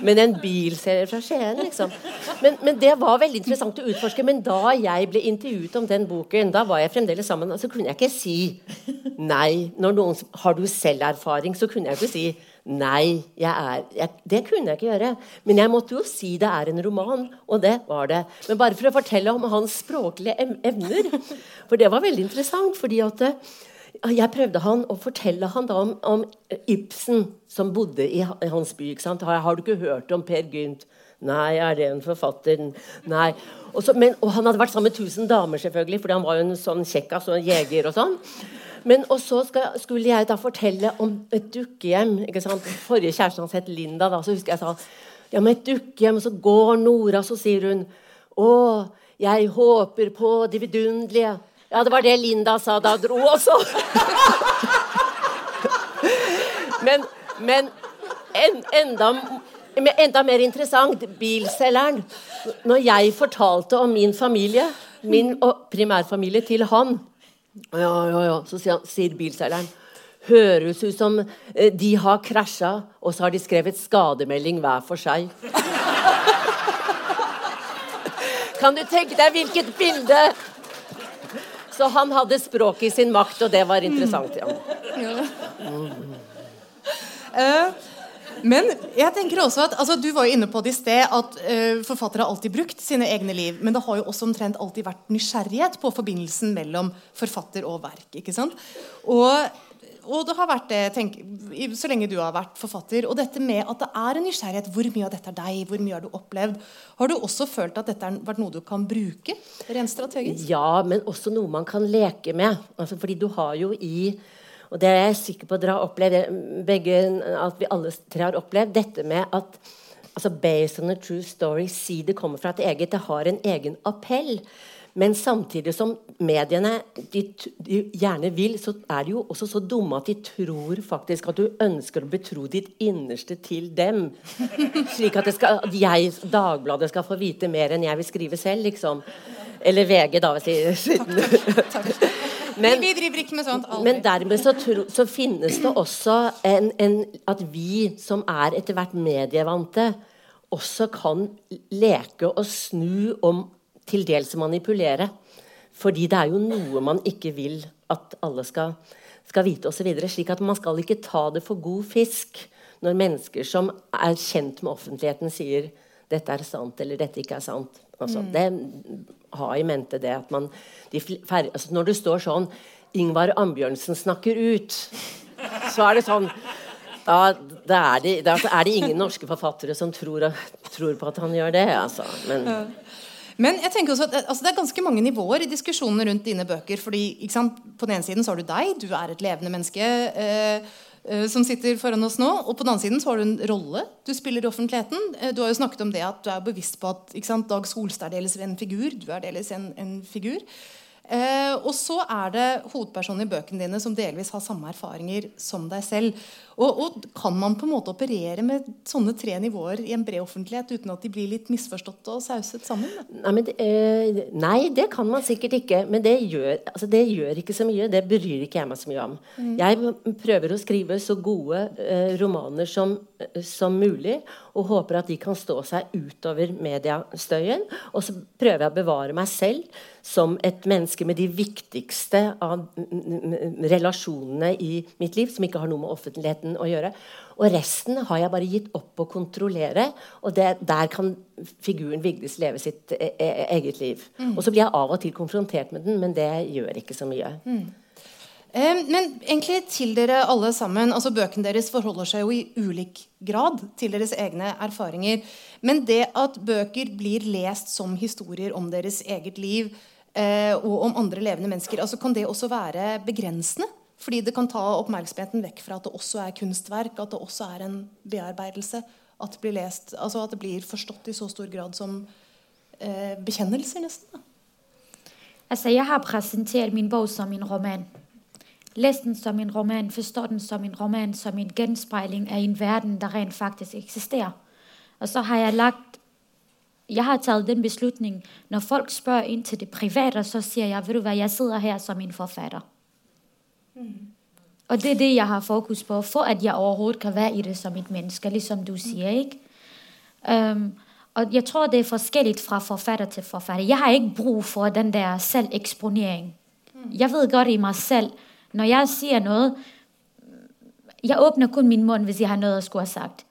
C: Men en bilserie fra Skien, liksom. Men, men det var veldig interessant å utforske. Men da jeg ble intervjuet om den boken, da var jeg fremdeles sammen, så kunne jeg ikke si nei. Når noen Har du selv erfaring? Så kunne jeg ikke si Nei, jeg er, jeg, det kunne jeg ikke gjøre. Men jeg måtte jo si det er en roman, og det var det. Men bare for å fortelle om hans språklige evner. For det var veldig interessant. fordi at eh, jeg prøvde han å fortelle han da om, om Ibsen, som bodde i hans by. ikke sant? Har, har du ikke hørt om Per Gynt? Nei, er det en forfatter? Nei. Og, så, men, og han hadde vært sammen med 1000 damer, selvfølgelig, fordi han var jo en sånn kjekkas og en jeger og sånn. Men og så skal, skulle jeg da fortelle om et dukkehjem. ikke sant? Forrige kjæresten hans het Linda. da, Så husker jeg sa ja, men et dukkehjem. Og så går Nora, så sier hun Å, jeg håper på det vidunderlige. Ja, det var det Linda sa da dro også. men men en, enda, enda mer interessant bilselgeren. Når jeg fortalte om min familie, min primærfamilie, til han ja, ja, ja. Så sier, sier bilselgeren Høres ut som eh, de har krasja, og så har de skrevet skademelding hver for seg. kan du tenke deg hvilket bilde? Så han hadde språket i sin makt, og det var interessant. Ja.
A: Eh, men jeg tenker også at, altså, Du var jo inne på det i sted at uh, forfattere har alltid brukt sine egne liv. Men det har jo også omtrent alltid vært nysgjerrighet på forbindelsen mellom forfatter og verk. ikke sant? Og, og det har vært det tenk, så lenge du har vært forfatter. Og dette med at det er en nysgjerrighet. Hvor mye av dette er deg? Hvor mye har du opplevd? Har du også følt at dette har vært noe du kan bruke rent strategisk?
C: Ja, men også noe man kan leke med. Altså, fordi du har jo i og det er jeg sikker på at dere har opplevd, begge, at vi alle tre har opplevd, dette med at altså based on a true story, si det kommer fra et eget, det har en egen appell. Men samtidig som mediene de, de gjerne vil, så er de jo også så dumme at de tror faktisk at du ønsker å betro ditt innerste til dem. Slik at, skal, at jeg, Dagbladet skal få vite mer enn jeg vil skrive selv, liksom. Eller VG, da.
A: Men, vi driver ikke med sånt.
C: Aldri. Men dermed så, tro, så, finnes det også en, en, at vi som er etter hvert medievante, også kan leke og snu om til dels manipulere. Fordi det er jo noe man ikke vil at alle skal, skal vite osv. Slik at man skal ikke ta det for god fisk når mennesker som er kjent med offentligheten, sier dette er sant eller dette ikke er sant. Altså, mm. Det har i mente det at man de fer, altså Når det står sånn Ingvar Ambjørnsen snakker ut, så er det sånn da, da, er det, da, er det, ingen norske forfattere som tror, tror på at han gjør det. Altså. Men,
A: men jeg tenker også at altså, det er ganske mange nivåer i diskusjonene rundt dine bøker. fordi På den ene siden så har du deg, du er et levende menneske eh, eh, som sitter foran oss nå. Og på den andre siden så har du en rolle du spiller i offentligheten. Eh, du har jo snakket om det at du er bevisst på at sant, Dag Solstad er dels en figur. Du er dels en, en figur. Eh, og så er det hovedpersonen i bøkene dine som delvis har samme erfaringer som deg selv. Og, og, Kan man på en måte operere med sånne tre nivåer i en bred offentlighet uten at de blir litt misforstått og sauset sammen?
C: Nei, det, eh, nei, det kan man sikkert ikke. Men det gjør, altså det gjør, ikke så mye. Det bryr ikke jeg meg så mye om. Mm. Jeg prøver å skrive så gode eh, romaner som, eh, som, mulig, og håper at de kan stå seg utover mediestøyen. Og så prøver jeg å bevare meg selv som et menneske med de viktigste av relasjonene i mitt liv, som ikke har noe med offentligheten å gjøre. Og resten har jeg bare gitt opp å kontrollere. Og det, der kan figuren Vigdis leve sitt e e eget liv. Mm. Og så blir jeg av og til konfrontert med den, men det gjør ikke så mye. Mm.
A: Eh, men egentlig til dere alle sammen, altså Bøkene deres forholder seg jo i ulik grad til deres egne erfaringer. Men det at bøker blir lest som historier om deres eget liv, eh, og om andre levende mennesker, altså kan det også være begrensende? Fordi det kan ta oppmerksomheten vekk fra at det også er kunstverk, at det også er en bearbeidelse. At det blir, lest, altså at det blir forstått i så stor grad som eh, bekjennelser, nesten.
D: Altså, jeg har presentert min bok som en roman. Les den som en roman, forstår den som en roman, som en genspeiling av en verden der rent faktisk eksisterer. Og så har jeg lagt jeg har tatt den beslutningen. når folk spør inn til det private, så sier jeg vet du hva, jeg sitter her som en forfatter. Mm. Og det er det jeg har fokus på, for at jeg overhodet kan være i det som et menneske, liksom du sier. ikke? Um, og jeg tror det er forskjellig fra forfatter til forfatter. Jeg har ikke bruk for den der selveksponering. Jeg vet godt i meg selv når jeg sier noe Jeg åpner kun min munn hvis jeg har noe jeg skulle ha sagt.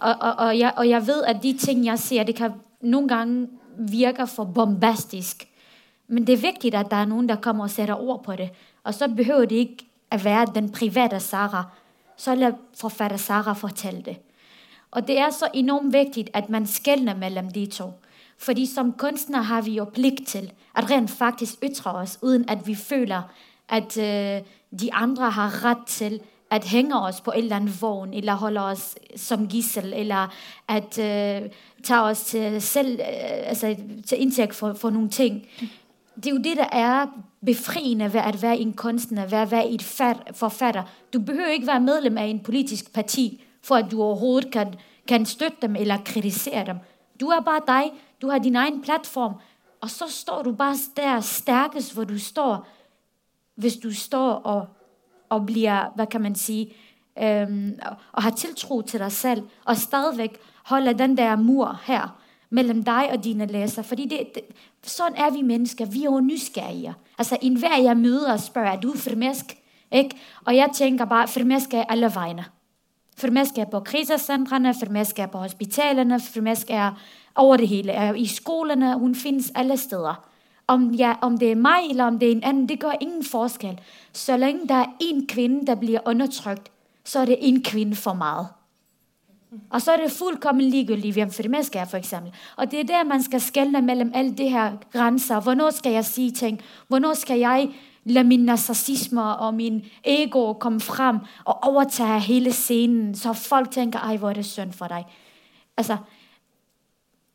D: Og, og, og, jeg, og, jeg, vet at de ting jeg sier, det kan noen ganger virke for bombastisk. Men det er viktig at det er noen der kommer og setter ord på det. Og så behøver det ikke være den private Sara. Så la forfatter Sara fortelle det. Og det er så enormt viktig at man skjelner mellom de to. Fordi som kunstner har vi jo plikt til at rent faktisk ytre oss uten at vi føler at uh, de andre har rett til at henge oss på en eller annen vogn, eller holde oss som gissel, eller at uh, tage oss til, selv, uh, altså, til inntekt for, for noen ting. Det er jo det, der er befriende ved at være en kunstner, ved at være et forfatter. Du behøver ikke være medlem av en politisk parti, for at du overhovedet kan, kan støtte dem eller kritisere dem. Du er bare deg. du har din egen platform, og så står du bare der stærkest, hvor du står, hvis du står og og blir Hva kan man si øhm, og har tiltro til deg selv, og stadig holder den der mur her, mellem deg og dine lesere. Fordi det, det, sånn er vi mennesker. Vi er jo nysgerrige. Altså, enhver jeg møter, spørger, er du frimesk? Ikke? Og jeg tænker bare, frimesk er alle veiene. Frimesk er på krisesentrene, frimesk er på hospitalerne, frimesk er over det hele. Er I skolerne, hun finnes alle steder. om, jeg, om det er meg eller om det er en annen, det gjør ingen forskjell. Så lenge det er én kvinne der blir undertrykt, så er det én kvinne for mye. Og så er det fullkommen likegyldig hvem for meg skal jeg for eksempel. Og det er der, man skal skelne mellom alle de her grænser. Hvornår skal jeg si ting? Hvornår skal jeg lade min narsissisme og min ego komme frem og overtage hele scenen, så folk tenker 'ei, hvor er det synd for deg'? Altså,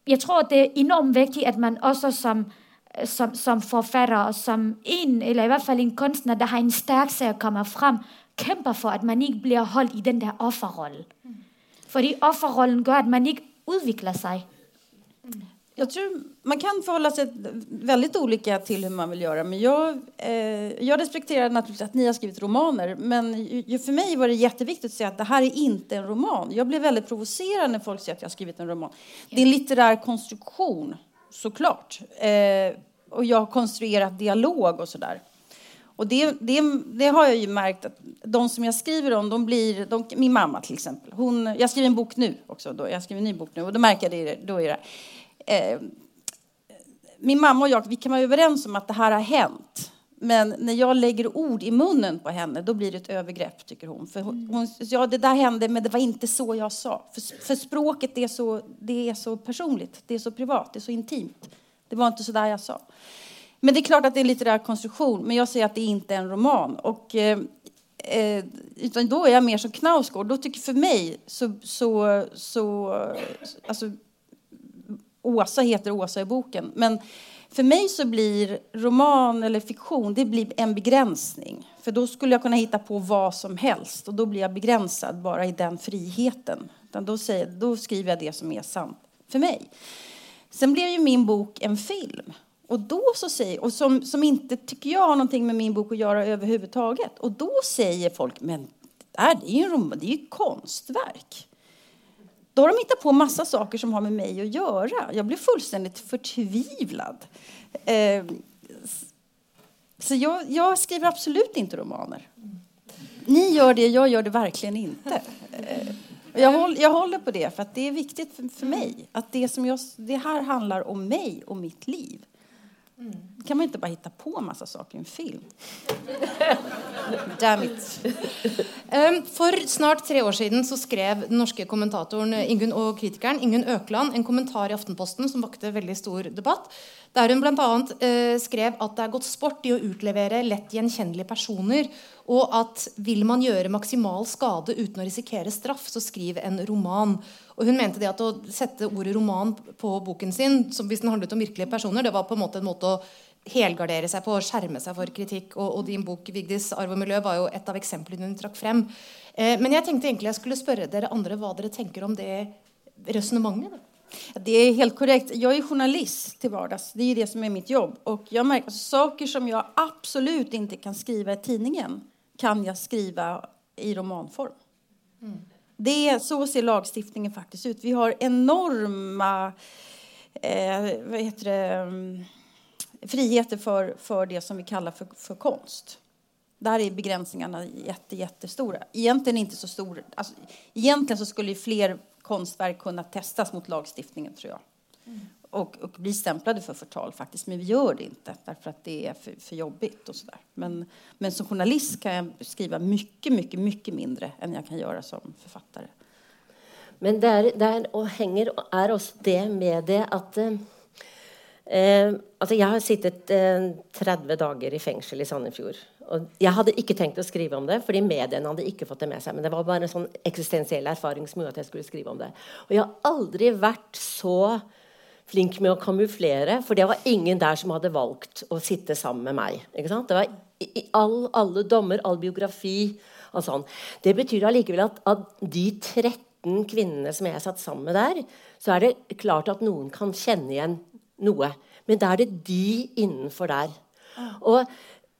D: jeg tror, det er enormt viktig at man også som, som, som forfatter, og som en, eller i hvert fall en kunstner, der har en sterk at komme frem, kjemper for, at man ikke blir holdt i den der offerrolle. Fordi offerrollen gør, at man ikke udvikler sig.
B: Jag tror man kan förhålla sig väldigt olika till hur man vill göra. Men jag, eh, jag respekterar naturligtvis att ni har skrivit romaner. Men ju, för mig var det jätteviktigt att säga att det här är inte en roman. Jag blir väldigt provocerad när folk säger att jag har skrivit en roman. Det är en litterär konstruktion, såklart. Eh, och jag har konstruerat dialog och sådär. Och det, det, det, har jag ju märkt att de som jag skriver om, de blir, de, min mamma till exempel, hon, jag skriver en bok nu också, då, jag skriver en ny bok nu och då märker jag det, då är det eh, min mamma och jag, vi kan vara överens om att det här har hänt. Men när jag lägger ord i munnen på henne, då blir det ett övergrepp, tycker hon. För hon, ja, det där hände, men det var inte så jag sa. För, för språket är så, det är så personligt, det är så privat, det är så intimt. Det var inte så där jag sa. Men det är klart att det är en litterär konstruktion, men jag säger att det inte är en roman. Och, eh, eh, utan då är jag mer som Knausgård. Då tycker för mig så, så, så alltså, Åsa heter Åsa i boken. Men för mig så blir roman eller fiktion det blir en begränsning. För då skulle jag kunna hitta på vad som helst och då blir jag begränsad bara i den friheten. Då skriver jag det som är sant för mig. Sen blev ju min bok en film. Och då så säger, och som, som inte tycker jag har någonting med min bok att göra överhuvudtaget. Och då säger folk, men det är ju, en, det är ju konstverk. Då har de hittat på massa saker som har med mig att göra. Jag blir fullständigt förtvivlad. Eh, så jag, jag, skriver absolut inte romaner. Ni gör det, jag gör det verkligen inte. Eh, jag, håller, jag håller på det, för det är viktigt för, för mig. Att det, som jag, det här handlar om mig och mitt liv. Mm. kan man inte bara hitta på massa saker i en film. Damn it.
A: Um, for snart tre år siden så skrev den norske kommentatoren Ingun, og kritikeren Ingunn Økland en kommentar i Aftenposten som vakte veldig stor debatt. Der hun bl.a. Uh, skrev at det er gått sport i å utlevere lett gjenkjennelige personer. Og at vil man gjøre maksimal skade uten å risikere straff, så skriv en roman. Og hun mente det at å sette ordet roman på boken sin, som hvis den handlet om virkelige personer, det var på en måte en måte å helgardere seg på og skjerme seg for kritikk. Og, og din bok 'Vigdis arv og miljø' var jo et av eksemplene hun trakk frem. Eh, men jeg tenkte egentlig jeg skulle spørre dere andre hva dere tenker om det resonnementet.
B: Det er helt korrekt. Jeg er journalist til hverdags. Det er det som er mitt jobb. Og jeg merker at saker som jeg absolut ikke kan skrive i tidningen kan jeg skrive i romanform. Mm. Det så ser lagstiftningen faktiskt ut. Vi har enorma eh, vad heter det, mm, friheter för, för det som vi kallar för, för konst. Där är begränsningarna jätte, jättestora. Egentligen inte så stor. Alltså, egentligen så skulle fler konstverk kunna testas mot lagstiftningen, tror jag. Mm. Och, och, blir stämplade för förtal faktiskt, men vi gör det inte därför att det är för, för jobbigt och sådär. Men, men som journalist kan jag skriva mycket, mycket, mycket mindre än jag kan göra som författare.
C: Men der, är och hänger är också det med det att eh, Eh, altså jeg har sittet eh, 30 dager i fengsel i Sandefjord. Og jeg hadde ikke tenkt å skrive om det, fordi mediene hadde ikke fått det med seg. Men det var bare en sånn eksistensiell erfaring som gjorde at jeg skulle skrive om det. Og jeg har aldri vært så flink med å kamuflere, for det var ingen der som hadde valgt å sitte sammen med meg. Det var i, all, alle dommer, all biografi og sånn. Det betyr allikevel at av de 13 kvinnene som jeg satt sammen med der, så er det klart at noen kan kjenne igjen noe. Men da er det de innenfor der. Og,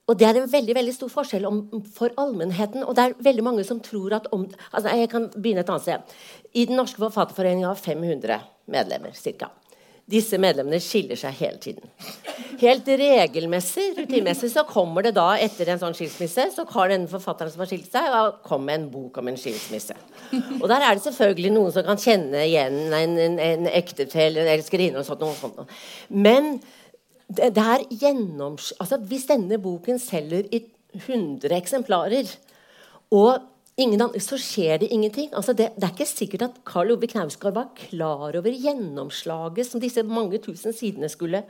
C: og det er en veldig veldig stor forskjell om, for allmennheten. Og det er veldig mange som tror at om altså Jeg kan begynne et annet sted. I Den norske forfatterforeninga har 500 medlemmer ca. Disse medlemmene skiller seg hele tiden. Helt regelmessig rutinmessig, så kommer det da etter en sånn skilsmisse så har den forfatteren som har skilt seg, kom med en bok om en skilsmisse. Og der er det selvfølgelig noen som kan kjenne igjen en, en, en ektefelle, en elskerinne og sånt. Noe sånt. Men det, det er gjennoms... Altså, hvis denne boken selger i 100 eksemplarer, og ingen så skjer det ingenting. Altså, det, det, er ikke sikkert at Karl Ove Knausgård var klar over gjennomslaget som disse mange tusen sidene skulle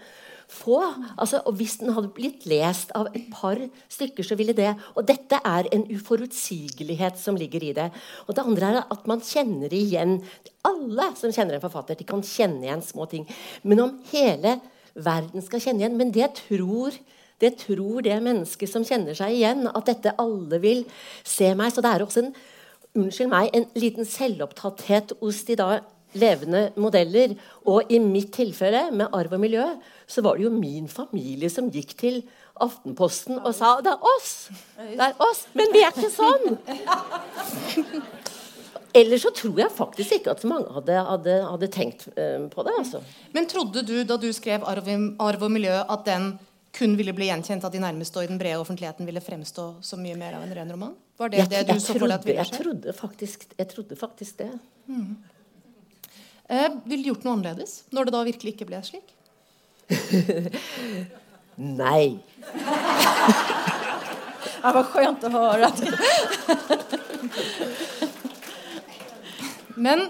C: få. Altså, og Hvis den hadde blitt lest av et par stykker, så ville det Og dette er en uforutsigelighet som ligger i det. Og det andre er at man kjenner igjen Alle som kjenner en forfatter, de kan kjenne igjen små ting. Men om hele verden skal kjenne igjen Men det tror det tror det mennesket som kjenner seg igjen, at dette alle vil se meg. Så det er også en unnskyld meg, en liten selvopptatthet hos de da levende modeller. Og i mitt tilfelle, med arv og miljø, så var det jo min familie som gikk til Aftenposten og sa 'Det er oss!' Det er oss, Men vi er ikke sånn! Ellers så tror jeg faktisk ikke at så mange hadde, hadde, hadde tenkt uh, på det. altså.
A: Men trodde du da du skrev arv og miljø', at den kun ville bli gjenkjent av de nærmeste og i den brede offentligheten ville fremstå så mye mer av en ren roman? Var det
C: jeg,
A: det du så for deg at ville
C: skje? Jeg trodde faktisk, jeg trodde faktisk det. Mm.
A: Eh, ville du gjort noe annerledes når det da virkelig ikke ble slik?
C: Nei.
B: det var skjønt å høre.
A: Men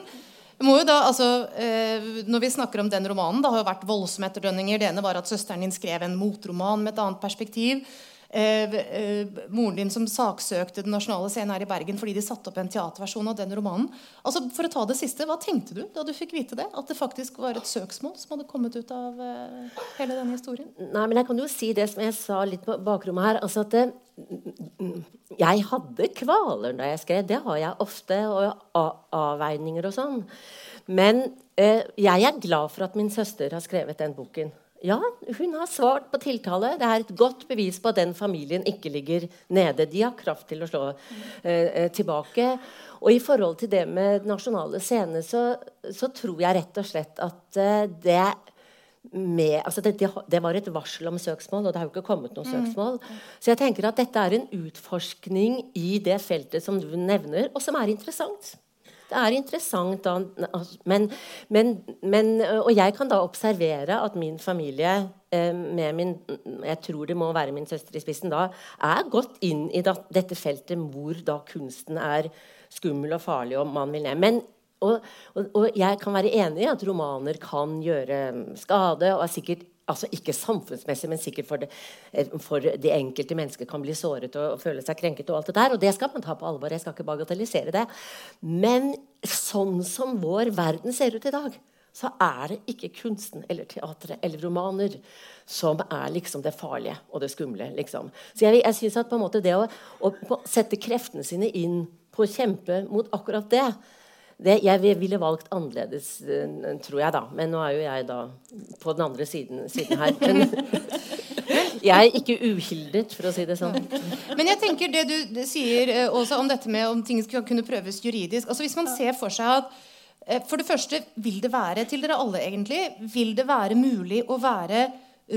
A: da, altså, eh, når vi snakker om den romanen, det har jo vært voldsomme etterdønninger. Det ene var at søsteren din skrev en motroman med et annet perspektiv. Eh, eh, moren din som saksøkte Den nasjonale scenen her i Bergen fordi de satte opp en teaterversjon av den romanen. Altså, for å ta det siste, Hva tenkte du da du fikk vite det? At det faktisk var et søksmål som hadde kommet ut av hele denne historien?
C: Nei, men Jeg kan jo si det som jeg sa litt på bakrommet her. altså at det, Jeg hadde kvaler da jeg skrev. Det har jeg ofte. Og avveininger og sånn. Men eh, jeg er glad for at min søster har skrevet den boken. Ja, hun har svart på tiltale. Det er et godt bevis på at den familien ikke ligger nede. De har kraft til å slå eh, eh tilbake. Og i forhold til det med nasjonale scener, så, så tror jeg rett og slett at eh, det med, altså det, det, var et varsel om søksmål, og det har jo ikke kommet noe mm. søksmål. Så jeg tenker at dette er en utforskning i det feltet som du nevner, og som er interessant. Det er interessant, da, altså, men, men, men, Og jeg kan da observere at min familie, eh, med min Jeg tror det må være min søster i spissen da, er gått inn i dette feltet hvor da kunsten er skummel og farlig, og man vil ned. Men og, og, og, jeg kan være enig i at romaner kan gjøre skade, og er sikkert altså ikke samfunnsmessig, men sikkert for det, eh, for det enkelte mennesket kan bli såret og, og, føle seg krenket. Og alt det der, og det skal man ta på alvor. Jeg skal ikke bagatellisere det. Men sånn som vår verden ser ut i dag, så er det ikke kunsten eller teatret eller romaner som er liksom det farlige og det skumle. liksom. Så jeg, jeg synes at på en måte det å, å sette kreftene sine inn på å kjempe mot akkurat det, det, jeg ville valgt annerledes, eh, tror jeg, da. Men nå er jo jeg da på den andre siden, siden her. Men jeg er ikke uhildet, for å si det sånn.
A: Men jeg tenker det du sier eh, også om dette med om ting skal kunne prøves juridisk altså Hvis man ser for seg at eh, For det første, vil det være til dere alle, egentlig, vil det være mulig å være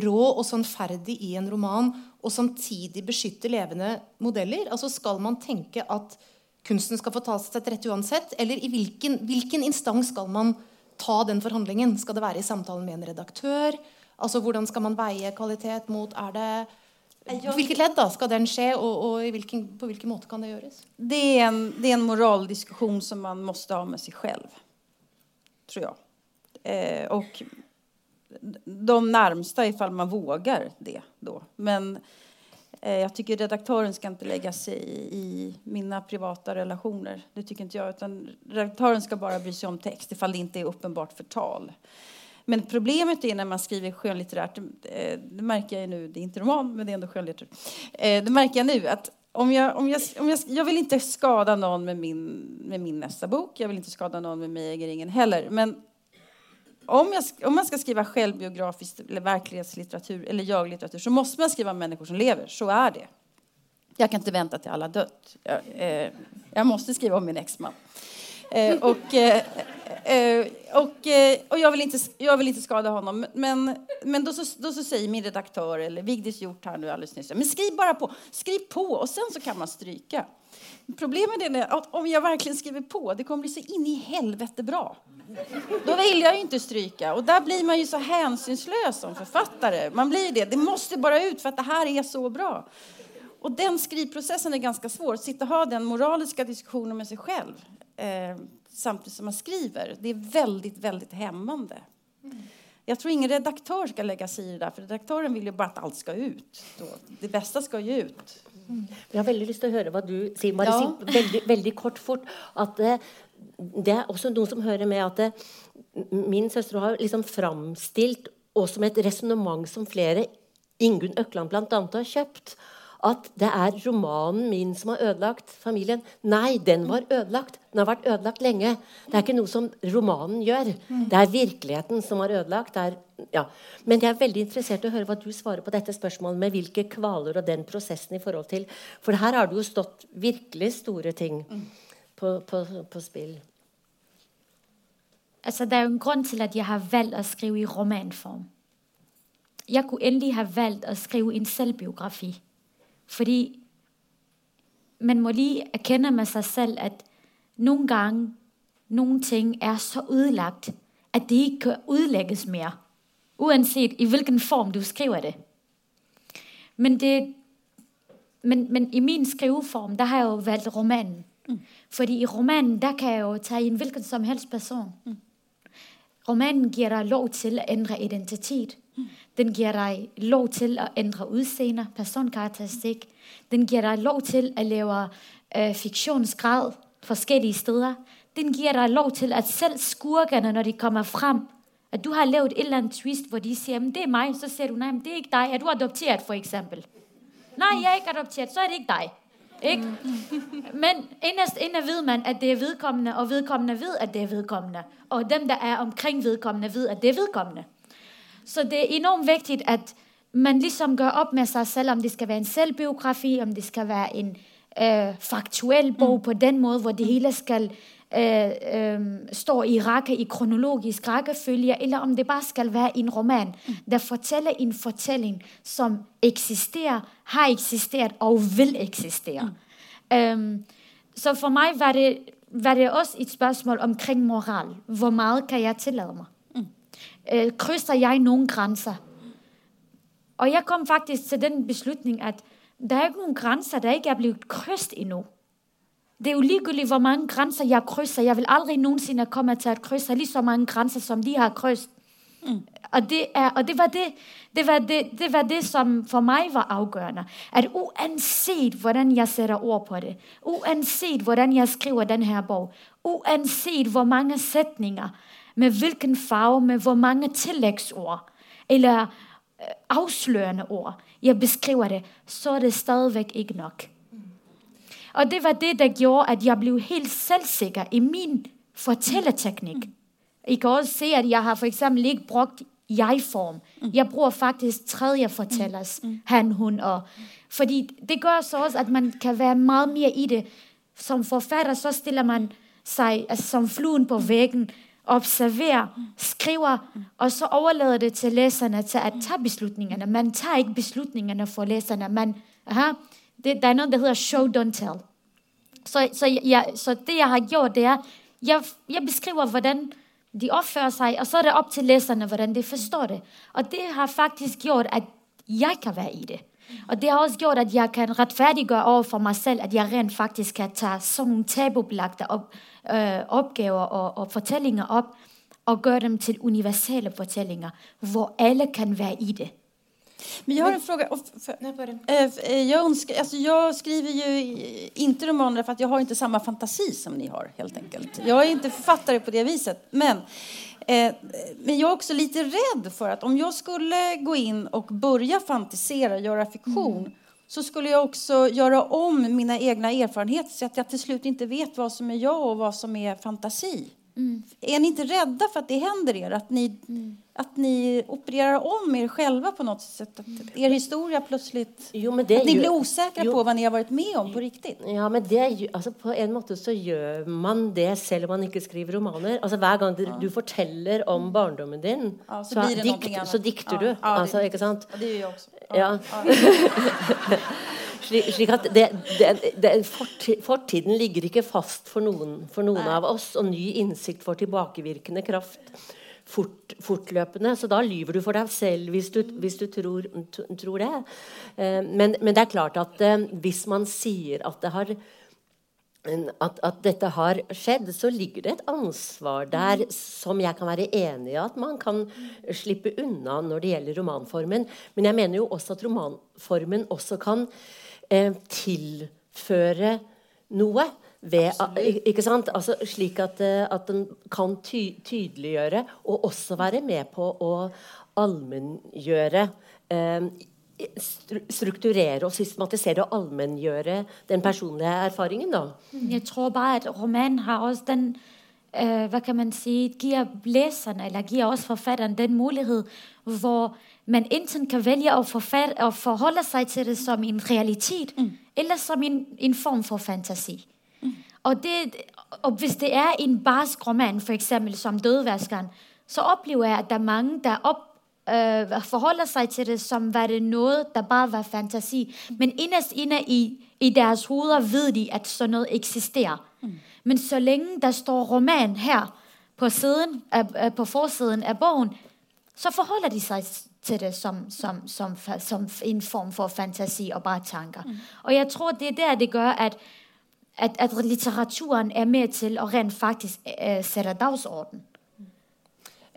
A: rå og sannferdig i en roman og samtidig beskytte levende modeller? Altså Skal man tenke at kunsten skal få ta seg til rette uansett? Eller i hvilken, hvilken, instans skal man ta den forhandlingen? Skal det være i samtalen med en redaktør? Altså Hvordan skal man veie kvalitet mot Er det Hvilket ledd da skal den skje, og, og hvilken, på hvilken måte kan det gjøres?
B: Det er en, det er en moraldiskusjon som man må ha med seg selv, tror jeg. Eh, og de nærmeste, ifall man våger det, da. Men jag tycker redaktören ska inte lägga sig i, i, mina privata relationer. Det tycker inte jag. Utan redaktören ska bara bry sig om text ifall det inte är uppenbart förtal. Men problemet är när man skriver skönlitterärt, eh, det märker jag nu, det är inte roman men det är ändå skönlitteratur. Eh, det märker jag nu att om jag, om jag, om jag, jag vill inte skada någon med min, med min nästa bok, jag vill inte skada någon med mig äger ingen heller. Men om, jag, om man ska skriva självbiografisk eller verklighetslitteratur eller jag-litteratur så måste man skriva om människor som lever. Så är det. Jag kan inte vänta till alla dött. Jag, eh, jag måste skriva om min exman. Eh, och, eh, eh och, eh, och jag, vill inte, jag vill inte skada honom. Men, men då, så, då så säger min redaktör, eller Vigdis gjort här nu alldeles nyss, men skriv bara på, skriv på och sen så kan man stryka. Problemet är att om jag verkligen skriver på, det kommer bli så in i helvete bra. Då vill jag ju inte stryka. Och där blir man ju så hänsynslös som författare. Man blir det. Det måste bara ut för att det här är så bra. Och den skrivprocessen är ganska svår. Att sitta och ha den moraliska diskussionen med sig själv eh, samtidigt som man skriver. Det är väldigt, väldigt hämmande. Jag tror ingen redaktör ska lägga sig i det där, för redaktören vill ju bara att allt ska ut. Då. Det bästa ska ju ut.
C: Mm. Jeg har veldig lyst til å høre hva du sier. Bare
B: Ja.
C: veldig, veldig kort, fort. At eh, det er også noen som hører med at det, min søster har liksom framstilt og som et resonnement som flere, Ingunn Økland bl.a., har kjøpt. At det er romanen min som har ødelagt familien. Nei, den var ødelagt. Den har vært ødelagt lenge. Det er ikke noe som romanen gjør. Det er virkeligheten som har ødelagt. Er, ja. Men jeg er veldig interessert i å høre hva du svarer på dette spørsmålet med hvilke kvaler og den prosessen i forhold til For her har det jo stått virkelig store ting på, på, på spill.
D: Altså, der er jo en grunn til, at jeg har valgt at skrive i romanform. Jeg kunne endelig ha valgt at skrive en selvbiografi. Fordi man må lige erkende med seg selv, at noen ganger noen ting er så ødelagt, at det ikke kan udlægges mer. Uansett i hvilken form du skriver det. Men, det, men, men i min skriveform, der har jeg jo valgt romanen. Mm. Fordi i romanen, der kan jeg jo tage en hvilken som helst person. Mm. Romanen giver deg lov til at ændre identitet. Mm. Den giver deg lov til at ændre utseende, personkarakteristik. Den giver deg lov til at lave øh, fiktionsgrad forskellige steder. Den giver deg lov til at selv skurkerne, når de kommer frem, at du har lavet et eller annet twist, hvor de sier det er meg', så sier du, 'nei, men det er ikke deg'. Er du adopteret, for eksempel? Nej, jeg er ikke adopteret, så er det ikke dig. Ikke? Men inderst inde ved man, at det er vedkommende, og vedkommende ved, at det er vedkommende. Og dem, der er omkring vedkommende, ved, at det er vedkommende. Så det er enormt vigtigt, at man ligesom gør op med sig selv, om det skal være en selvbiografi, om det skal være en øh, faktuel bog mm. på den måde, hvor det hele skal øh, øh, stå i række, i kronologisk rækkefølge, eller om det bare skal være en roman, der forteller en fortelling, som eksisterer, har eksisteret og vil eksistere. Mm. Øh, så for mig var det, var det også et spørgsmål omkring moral. Hvor meget kan jeg tillade mig? Mm. Øh, krydser jeg nogle grænser? Og jeg kom faktisk til den beslutning, at der er ikke nogen grænser, der ikke er blevet krydst endnu. Det er jo ligegyldigt, hvor mange grenser jeg krydser. Jeg vil aldri noensinne komme til å krydse lige så mange grenser som de har krysset. Mm. Og, det, er, og det, var det, det, var det, det var det, som for meg var avgjørende. At uansett hvordan jeg sætter ord på det, uansett hvordan jeg skriver denne boken, uansett hvor mange sætninger, med hvilken farve, med hvor mange tilleggsord eller øh, afslørende ord, jeg beskriver det, så er det stadigvæk ikke nok. Og det var det, der gjorde, at jeg ble helt selvsikker i min fortælleteknik. I kan også se, at jeg har eksempel ikke brukt jeg-form. Jeg bruker faktisk tredje fortellers han, hun og. Fordi det gjør så også, at man kan være meget mer i det. Som forfatter, så stiller man seg altså, som fluen på væggen, observerer, skriver, og så overlader det til læserne til at tage beslutningene. Man tager ikke beslutningene for læserne. Man, aha, det, der er noget, der hedder show, don't tell. Så, så, jeg, så det, jeg har gjort, det er, jeg, jeg beskriver, hvordan de oppfører seg, og så er det opp til leserne hvordan de forstår det. Og det har faktisk gjort, at jeg kan være i det. Og det har også gjort, at jeg kan rettferdiggjøre over for mig selv, at jeg rent faktisk kan ta sånne tabubelagte opp, øh, oppgaver og, og fortellinger op, og gjøre dem til universelle fortellinger hvor alle kan være i det.
B: Men jag har en fråga. Eh, eh, Jag, önskar, alltså jag skriver ju inte romaner för att jag har inte samma fantasi som ni har helt enkelt. Jag är inte författare på det viset. Men, eh, men jag är också lite rädd för att om jag skulle gå in och börja fantisera, göra fiktion så skulle jag också göra om mina egna erfarenheter så att jag till slut inte vet vad som är jag och vad som är fantasi. Är ni inte rädda för att det händer er? Att ni, att ni opererar om er själva på något sätt? Att er historia plötsligt...
C: Jo, men det
B: Att ni blir osäkra
C: jo.
B: på vad ni har varit med om på riktigt?
C: Ja, men det, altså På en måte så gjør man det selv om man ikke skriver romaner. Altså Hver gang du, du forteller om barndommen din,
B: Ja, så
C: så,
B: blir det
C: dikt, så dikter
B: Ja,
C: du.
B: ja,
C: altså, ikke sant?
B: Ja, det gjør jeg også.
C: Ja. Slik at det, det, det, fortiden ligger ikke fast for noen, for noen av oss, og ny innsikt får tilbakevirkende kraft fort, fortløpende. Så da lyver du for deg selv hvis du, hvis du tror, tror, det. Eh, men, men, det er klart at eh, hvis man sier at det har at, at, dette har skjedd, så ligger det et ansvar der som jeg kan være enig i at man kan slippe unna når det gjelder romanformen. Men jeg mener jo også at romanformen også kan eh, tilføre noe. Ved, ikke sant? Altså, slik at, eh, at den kan ty tydeliggjøre og også være med på å allmenngjøre eh, strukturere og systematisere og allmenngjøre den personlige erfaringen, da.
D: Jeg tror bare at romanen har også den eh, Hva kan man si Gir leserne, eller gir også forfatteren, den mulighet hvor man enten kan velge å, å forholde seg til det som en realitet, mm. eller som en, en, form for fantasi. Og, det, og, hvis det er en barsk roman, f.eks. som 'Dødvaskeren', så opplever jeg at det er mange der opp øh, forholder seg til det som var det noe der bare var fantasi. Men innerst inne i, i deres hoder vet de at sånn noe eksisterer. Mm. Men så lenge der står roman her på, siden, øh, på forsiden av boken, så forholder de seg til det som, som, som, som, en form for fantasi og bare tanker. Mm. Og jeg tror det er der det gjør at, at, at litteraturen er med til å rent faktisk eh, sette dagsorden.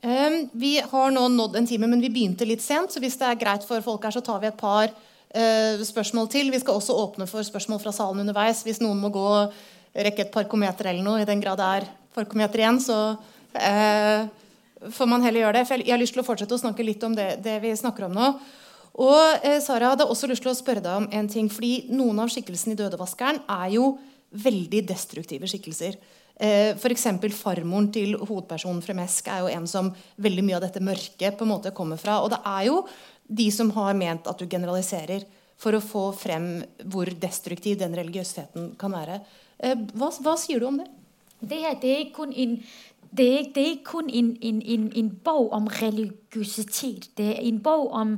A: Um, vi har nå nådd en time, men vi begynte litt sent. Så hvis det er greit for folk her, så tar vi et par uh, spørsmål til. Vi skal også åpne for spørsmål fra salen underveis. Hvis noen må gå og rekke et parkometer eller noe, i den grad det er parkometer igjen, så uh, får man heller gjøre det. For jeg har lyst til å fortsette å snakke litt om det, det vi snakker om nå. Og uh, Sara hadde også lyst til å spørre deg om en ting. fordi noen av skikkelsene i 'Dødevaskeren' er jo veldig destruktive skikkelser. Eh, F.eks. farmoren til hovedpersonen Fremesk er jo en som veldig mye av dette mørket på en måte kommer fra. Og det er jo de som har ment at du generaliserer for å få frem hvor destruktiv den religiøsiteten kan være. Eh, hva, hva sier du om det?
D: Det, er ikke kun en det er, det er kun en, en, en, bog om religiøsitet. Det er en bog om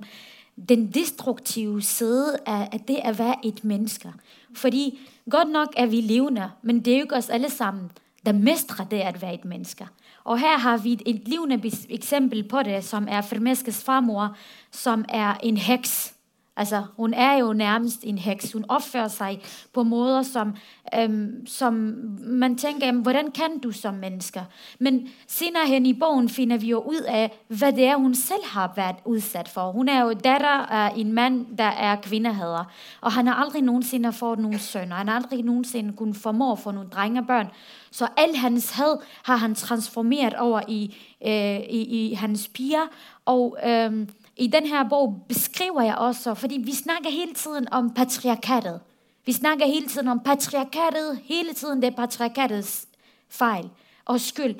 D: den destruktive side av, av det å være et menneske. Fordi godt nok er vi levende, men det er jo ikke oss alle sammen der mestrer det at være et menneske. Og her har vi et levende eksempel på det, som er Fremeskes farmor, som er en heks. Altså, hun er jo nærmest en heks. Hun oppfører seg på måter som, øhm, som man tenker Hvordan kan du som menneske? Men senere hen i boken finner vi jo ut av hva det er hun selv har vært utsatt for. Hun er jo datter av en mann der er kvinnehater. Og han har aldri noensinne fått noen sønner. Han har aldri noensinne kunnet formå å få noen drengebørn. Så all hans had har han transformert over i, øh, i, i hans piger. Og i denne bog beskriver jeg også fordi vi snakker hele tiden om patriarkatet. Vi snakker hele tiden om patriarkatet. Hele tiden det er patriarkatets feil og skyld.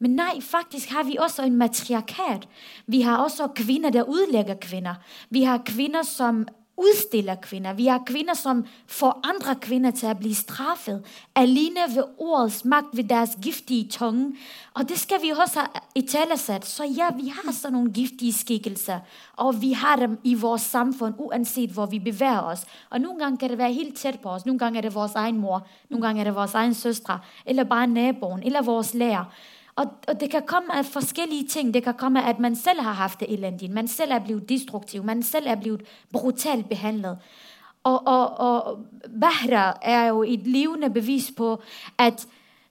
D: Men nei, faktisk har vi også en matriarkat. Vi har også kvinner der utlegger kvinner. Vi har kvinner som udstiller kvinner. Vi har kvinner som får andre kvinner til å bli straffet alene ved ordets makt, ved deres giftige tunge. Og det skal vi også ha i. Så ja, vi har sånne giftige skikkelser. Og vi har dem i vårt samfunn uansett hvor vi beveger oss. Og Noen ganger kan det være helt tett på oss. Noen ganger er det vår egen mor, noen ganger er det vår egen søstre, eller bare naboen, eller vår lærer. Og, det kan komme av forskjellige ting. Det kan komme at man selv har hatt det elendig. Man selv er blitt destruktiv. Man selv er blitt brutalt behandlet. Og, og, og Bahra er jo et levende bevis på at,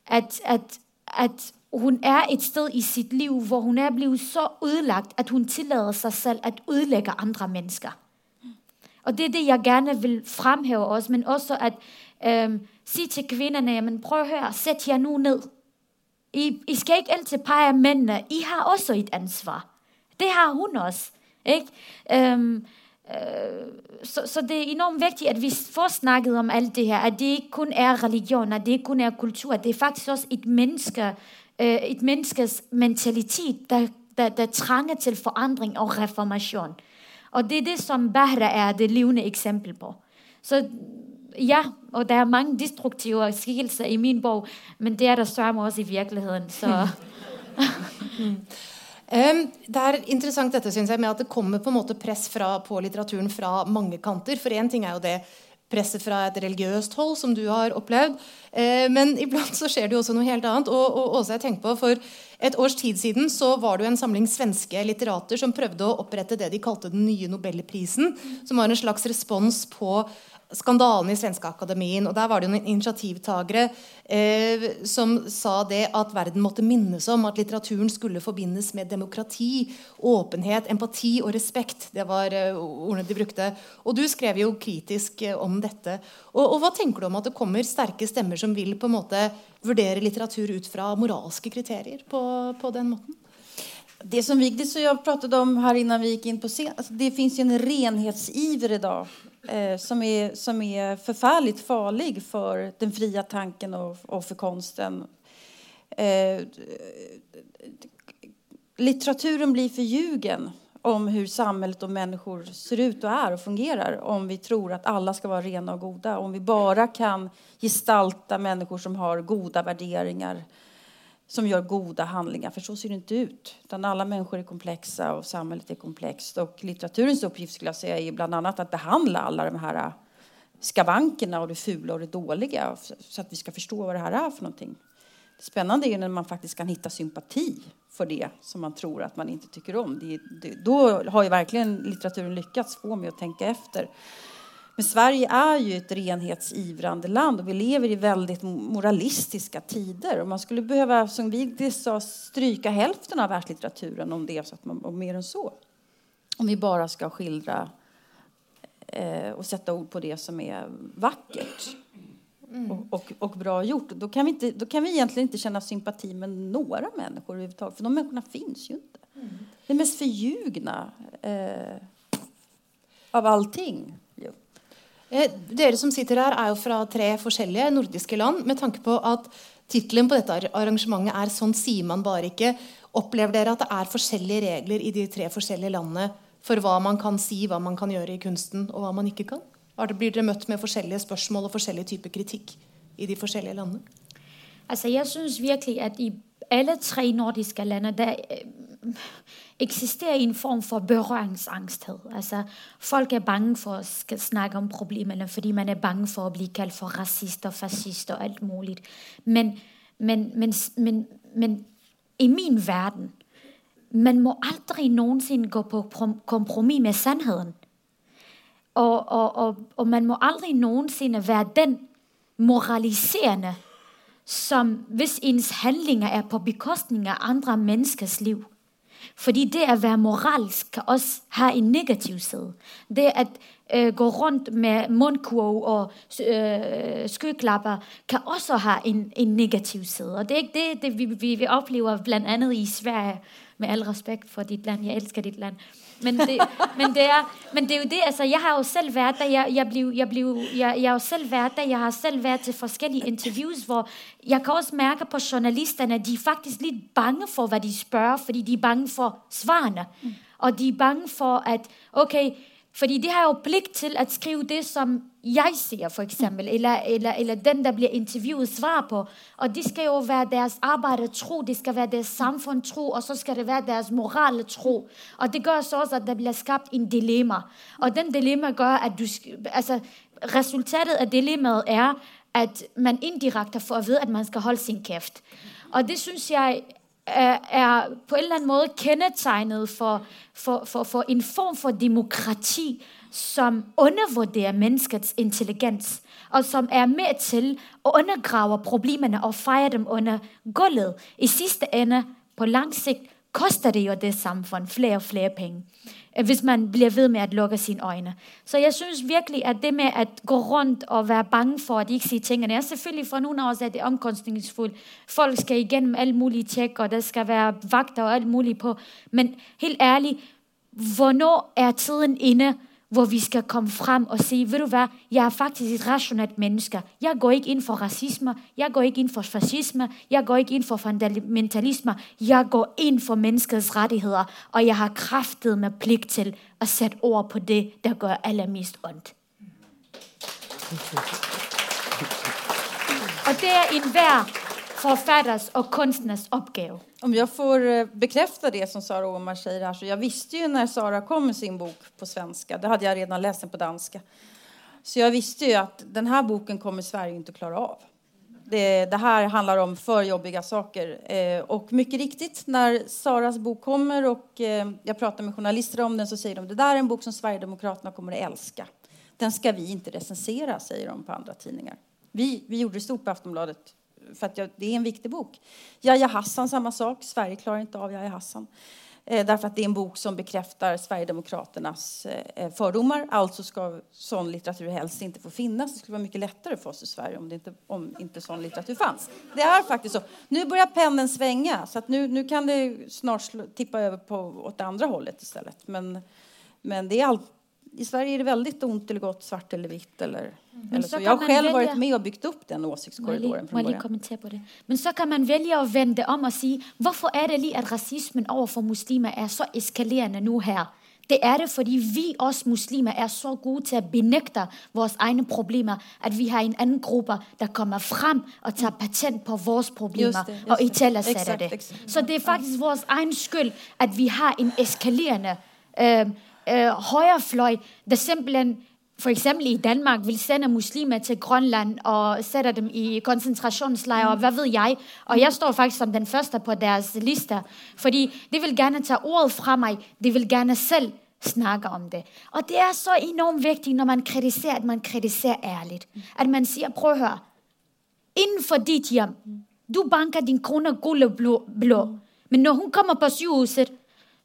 D: at, at, at hun er et sted i sitt liv hvor hun er blitt så ødelagt at hun tillater seg selv å ødelegge andre mennesker. Og Det er det jeg gjerne vil fremheve også, men også at øh, si til kvinnene prøv å høre, sett dere nå ned. I, I skal ikke altid pege mændene. I har også et ansvar. Det har hun også. Ikke? Um, så, så, det er enormt viktig at vi får snakket om alt det her. At det ikke kun er religion, at det ikke kun er kultur. Det er faktisk også et, menneske, øh, et menneskes mentalitet der, der, der trænger til forandring og reformation. Og det er det som Bahra er det levende eksempel på. Så ja, og der er mange destruktive skikkelser i min bok, men det er der sørme også i virkeligheten. Så.
A: Um, det er interessant dette synes jeg, med at det kommer på en måte press fra, på litteraturen fra mange kanter. For én ting er jo det presset fra et religiøst hold, som du har opplevd. Eh, men iblant så skjer det jo også noe helt annet. Og, og også jeg tenker på, For et års tid siden så var det jo en samling svenske litterater som prøvde å opprette det de kalte den nye nobelprisen, som var en slags respons på skandalen i Svenska Akademien. og Der var det jo noen initiativtagere eh, som sa det at verden måtte minnes om at litteraturen skulle forbindes med demokrati, åpenhet, empati og respekt. Det var eh, ordene de brukte. Og du skrev jo kritisk eh, om dette. Og, og, Hva tenker du om at det kommer sterke stemmer som vil på en måte vurdere litteratur ut fra moralske kriterier på, på den måten?
B: Det som Vigdis och jag pratade om här innan vi gick in på scen, alltså det finns ju en renhetsiver idag eh, som, är, som är förfärligt farlig för den fria tanken och, och för konsten. Eh, litteraturen blir förljugen om hur samhället och människor ser ut och är och fungerar om vi tror att alla ska vara rena och goda. Om vi bara kan gestalta människor som har goda värderingar som gör goda handlingar, för så ser det inte ut. Utan alla människor är komplexa och samhället är komplext. Och litteraturens uppgift skulle jag säga är bland annat att behandla alla de här skavankerna och det fula och det dåliga så att vi ska förstå vad det här är för någonting. Det spännande är när man faktiskt kan hitta sympati för det som man tror att man inte tycker om. Det, har ju verkligen litteraturen lyckats få mig att tänka efter. Men Sverige är ju ett renhetsivrande land och vi lever i väldigt moralistiska tider. Och man skulle behöva, som vi sa, stryka hälften av världslitteraturen om det är så att man, och mer än så. Om vi bara ska skildra eh, och sätta ord på det som är vackert mm. och, och, och, bra gjort. Då kan, vi inte, då kan vi egentligen inte känna sympati med några människor överhuvudtaget, för de människorna finns ju inte. Mm. Det mest förljugna eh, av allting.
A: Eh, dere som sitter her, er jo fra tre forskjellige nordiske land. Med tanke på at tittelen på dette arrangementet er 'Sånn sier man bare ikke'. Opplever dere at det er forskjellige regler i de tre forskjellige landene for hva man kan si, hva man kan gjøre i kunsten, og hva man ikke kan? Blir dere møtt med forskjellige spørsmål og forskjellige typer kritikk i de forskjellige landene?
D: Altså, jeg syns virkelig at i alle tre nordiske lande... der eksisterer i en form for berøringsangsthet. Altså, folk er bange for å snakke om problemene fordi man er bange for å bli kalt for rasist og fascist og alt mulig. Men, men, men, men, i min verden, man må aldri noensinne gå på kompromis med sandheden. Og, og, og, og man må aldri noensinne være den moraliserende, som hvis ens handlinger er på bekostning av andre menneskers liv. Fordi det at være moralsk kan også ha en negativ side. Det at øh, gå rundt med munnkurv og øh, skyklapper kan også ha en, en negativ side. Og det er ikke det, det vi, vi, vi opplever bl.a. i Sverige, med all respekt for dit land. Jeg elsker dit land. Men det, men det, er, men det er jo det, altså jeg har jo selv vært der, jeg, jeg, blev, jeg, blev, jeg, jeg har jo selv vært der, jeg har selv vært til forskellige interviews, hvor jeg kan også merke på journalisterne, at de er faktisk litt bange for, hva de spørger, fordi de er bange for svarene. Mm. Og de er bange for, at okay, fordi de har jo plikt til at skrive det, som jeg sier, eksempel, eller, eller, eller den, der blir intervjuet, svar på. Og det skal jo være deres arbejde tro, det skal være deres samfunn tro, og så skal det være deres morale tro. Og det gjør så også, at det blir skabt en dilemma. Og den dilemma gjør at du... Altså, resultatet av dilemmaet er, at man indirekte får at vite at man skal holde sin kæft. Og det synes jeg er, på en eller anden måde kendetegnet for, for, for, for en form for demokrati, som undervurderer menneskets intelligens, og som er med til at undergrave problemerne og fejre dem under gulvet. I sidste ende, på lang sigt, koster det jo det samfund flere og flere penge, hvis man bliver ved med at lukke sine øjne. Så jeg synes virkelig, at det med at gå rundt og være bange for, at de ikke siger tingene, er selvfølgelig for nogle af os, at det er. Folk skal igennem alle mulige tjek, og der skal være vagter og alt muligt på. Men helt ærligt, hvornår er tiden inde, hvor vi skal komme frem og sige, ved du hva, jeg er faktisk et rationelt menneske. Jeg går ikke inn for rasisme, jeg går ikke inn for fascisme, jeg går ikke inn for fundamentalisme, jeg går inn for menneskets rettigheter, og jeg har kraftet med plikt til at sætte ord på det, der gør allermest ondt. Og det er enhver forfatters og kunstners opgave.
B: Om jag får eh, bekräfta det som Sara Omar säger här, så jag visste ju när Sara kom med sin bok på svenska, det hade jag redan läst den på danska, Så jag visste ju att den här boken kommer Sverige inte att klara av. Det, det, här handlar om för jobbiga saker. Eh, och mycket riktigt, när Saras bok kommer och eh, jag pratar med journalister om den så säger de det där är en bok som Sverigedemokraterna kommer att älska. Den ska vi inte recensera, säger de på andra tidningar. Vi, vi gjorde det stort på Aftonbladet för att jag, det är en viktig bok. Jaja Hassan, samma sak. Sverige klarar inte av Jaja Hassan. Eh, därför att det är en bok som bekräftar Sverigedemokraternas eh, fördomar. Alltså ska sån litteratur helst inte få finnas. Det skulle vara mycket lättare för oss i Sverige om, det inte, om inte sån litteratur fanns. Det är faktiskt så. Nu börjar pendeln svänga, så nu, nu kan det snart tippa över på, åt det andra hållet istället. Men, men det är all, i Sverige är det väldigt ont eller gott, svart eller vitt. Eller, mm. eller så. så jag har själv välja... varit med och byggt upp den åsiktskorridoren från början.
D: på det. Men så kan man välja att vända om och säga varför är det lige att rasismen overfor muslimer är så eskalerande nu här? Det är det för vi oss muslimer är så goda till att benäkta våra egna problem att vi har en annan grupp som kommer fram och tar patent på våra problem och italesätter det. Exakt. Så det är faktiskt vår egen skuld att vi har en eskalerande äh, øh, højrefløj, der simpelthen for eksempel i Danmark vil sende muslimer til Grønland og sætter dem i koncentrationslejre, mm. hvad ved jeg. Og jeg står faktisk som den første på deres liste, fordi de vil gerne tage ordet fra mig. De vil gerne selv snakke om det. Og det er så enormt vigtigt, når man kritiserer, at man kritiserer ærligt. At man siger, prøv at høre, inden for dit hjem, du banker din kone guld og blå, blå. Men når hun kommer på sygehuset,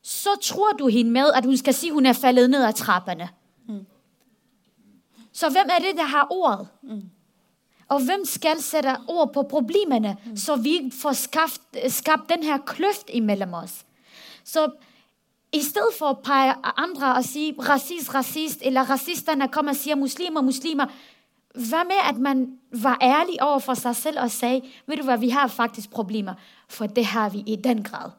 D: så tror du hende med, at hun skal si, hun er faldet ned av trapperne. Mm. Så hvem er det, der har ordet? Mm. Og hvem skal sætte ord på problemene, mm. så vi ikke får skabt, skabt den her kløft imellem os? Så i stedet for at pege andre og sige racist, racist, eller racisterne kommer og siger muslimer, muslimer, hvad med, at man var ærlig over for sig selv og sagde, ved du hvad, vi har faktisk problemer, for det har vi i den grad.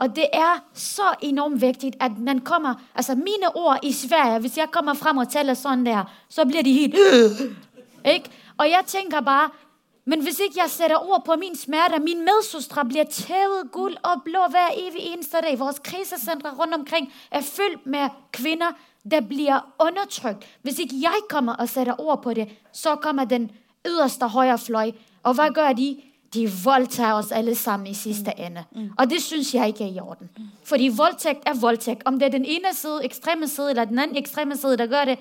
D: Og det er så enormt viktig at man kommer... Altså mine ord i Sverige, hvis jeg kommer frem og taler sånn der, så blir de helt... ikke? Og jeg tænker bare, men hvis ikke jeg sætter ord på min smerte, min medsøstre blir tævet guld og blå hver evig eneste dag. Vores krisesentre rundt omkring er fyldt med kvinner der blir undertrykt. Hvis ikke jeg kommer og sætter ord på det, så kommer den yderste høyre fløj. Og hva gjør de? De voldtager oss alle sammen i sidste mm. ende. Mm. Og det synes jeg ikke er i orden. Mm. Fordi voldtægt er voldtægt. Om det er den ene side, ekstreme side, eller den anden ekstreme side, der gjør det,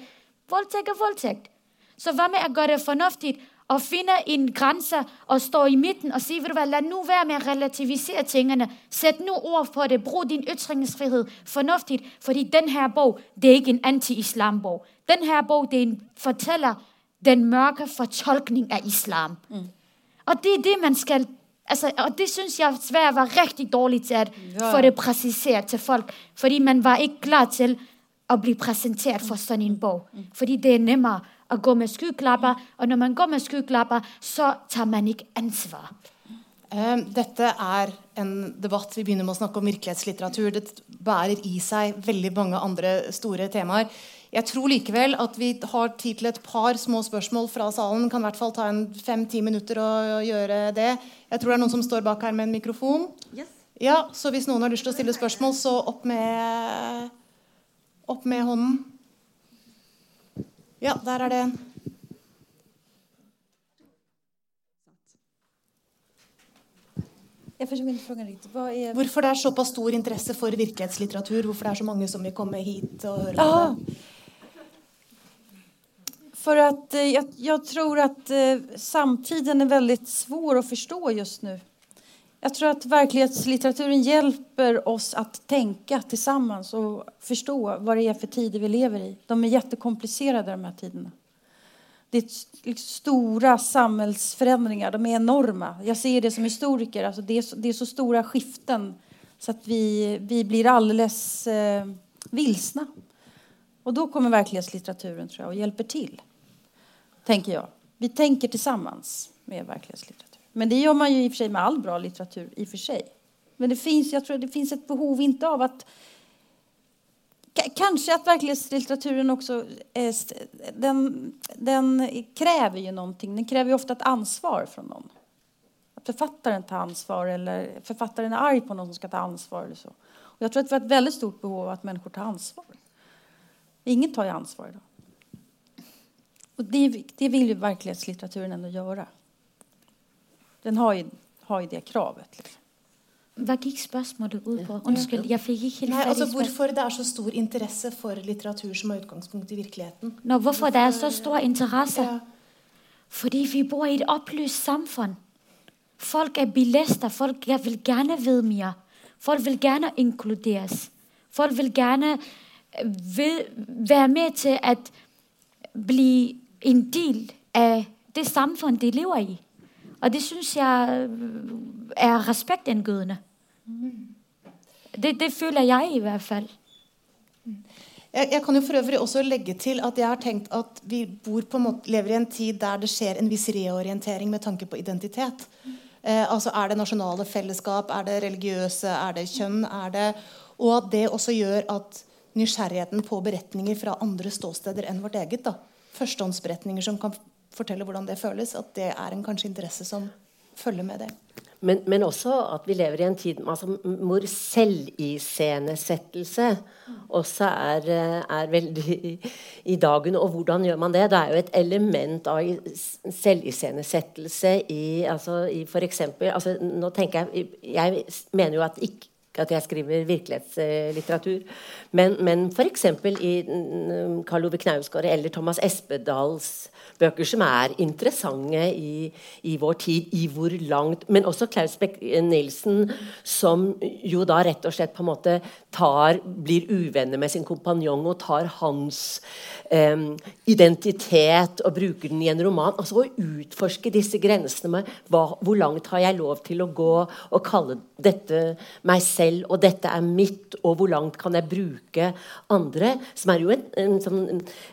D: voldtægt er voldtægt. Så hva med å gjøre det fornuftig og finne en grense og stå i midten, og sige, vil du hva, lad nå være med å relativisere tingene. Sæt nå ord på det. Brug din ytringsfrihet fornuftig. fordi denne her bog, det er ikke en anti-islam-bok. Denne bok det er en fortæller den mørke fortolkning av islam. Mm. Og det er det, man skal... Altså, og det synes jeg Sverige var riktig dårlig til å få det presisert til folk. Fordi man var ikke klar til å bli presentert for sånn en bog. Fordi det er nemmere å gå med skuklapper, og når man går med skuklapper, så tar man ikke ansvar.
A: Dette er en debatt Vi begynner med å snakke om virkelighetslitteratur. Det bærer i seg veldig mange andre store temaer. Jeg tror likevel at vi har tid til et par små spørsmål fra salen. Kan i hvert fall ta en fem-ti minutter å, gjøre det. Jeg tror det er noen som står bak her med en mikrofon. Yes. Ja, Så hvis noen har lyst til å stille spørsmål, så opp med, opp med hånden. Ja, der er det en. Hvorfor det er såpass stor interesse for virkelighetslitteratur? Hvorfor det er så mange som vil komme hit og høre på det?
B: För att eh, jag, tror att eh, samtiden är väldigt svår att förstå just nu. Jag tror att verklighetslitteraturen hjälper oss att tänka tillsammans och förstå vad det är för tider vi lever i. De är jättekomplicerade de här tiderna. Det är liksom stora de är enorma. Jag ser det som historiker, alltså det, är så, det är så stora skiften så att vi, vi blir alldeles eh, vilsna. Och då kommer verklighetslitteraturen och hjälper till tänker jag. Vi tänker tillsammans med verklighetslitteratur. Men det gör man ju i och för sig med all bra litteratur i och för sig. Men det finns, jag tror det finns ett behov, inte av att Kanske att verklighetslitteraturen också den, den kräver ju någonting. Den kräver ofta ett ansvar från någon. Att författaren tar ansvar eller författaren är arg på någon som ska ta ansvar. Eller så. Och jag tror att vi har ett väldigt stort behov av att människor tar ansvar. Ingen tar ju ansvar idag. Och det, det vill ju verklighetslitteraturen ändå göra. Den har ju, har ju det kravet. Liksom.
D: Hva gikk spørsmålet ut på? Unnskyld, jeg fikk ikke helt
A: Nei, altså. Hvorfor det er så stor interesse for litteratur som har utgangspunkt i virkeligheten?
D: Nå, hvorfor det er så stor interesse?
A: Ja.
D: Fordi vi bor i et opplyst samfunn. Folk er bilister. Folk vil gjerne vite mer. Folk vil gjerne inkluderes. Folk vil gjerne øh, være med til å bli en del av det samfunn de lever i. Og det syns jeg øh, er respektinngytende. Det, det føler jeg i hvert fall.
A: Jeg, jeg kan jo for øvrig også legge til at jeg har tenkt at vi måte, lever i en tid der det skjer en viss reorientering med tanke på identitet. Eh, altså Er det nasjonale fellesskap, er det religiøse, er det kjønn? er det, Og at det også gjør at nysgjerrigheten på beretninger fra andre ståsteder enn vårt eget, da, førstehåndsberetninger som kan fortelle hvordan det føles, at det er en kanskje interesse som følger med det.
C: Men, men også at vi lever i en tid altså, hvor selviscenesettelse også er, er veldig i, dagen. Og hvordan gjør man det? Det er jo et element av selviscenesettelse i, altså, i eksempel, altså, Nå tenker jeg Jeg mener jo at ikke at jeg skriver virkelighetslitteratur. Men, men f.eks. i mm, Karl Ove Knausgård eller Thomas Espedals bøker som er interessante i, i vår tid, i hvor langt Men også Klaus Beck-Nilsen, som jo da rett og slett på en måte tar, blir uvenner med sin kompanjong og tar hans eh, identitet og bruker den i en roman. Altså å utforske disse grensene med hva, hvor langt har jeg lov til å gå og kalle dette meg selv, og dette er mitt, og hvor langt kan jeg bruke andre? Som er jo en, en sånn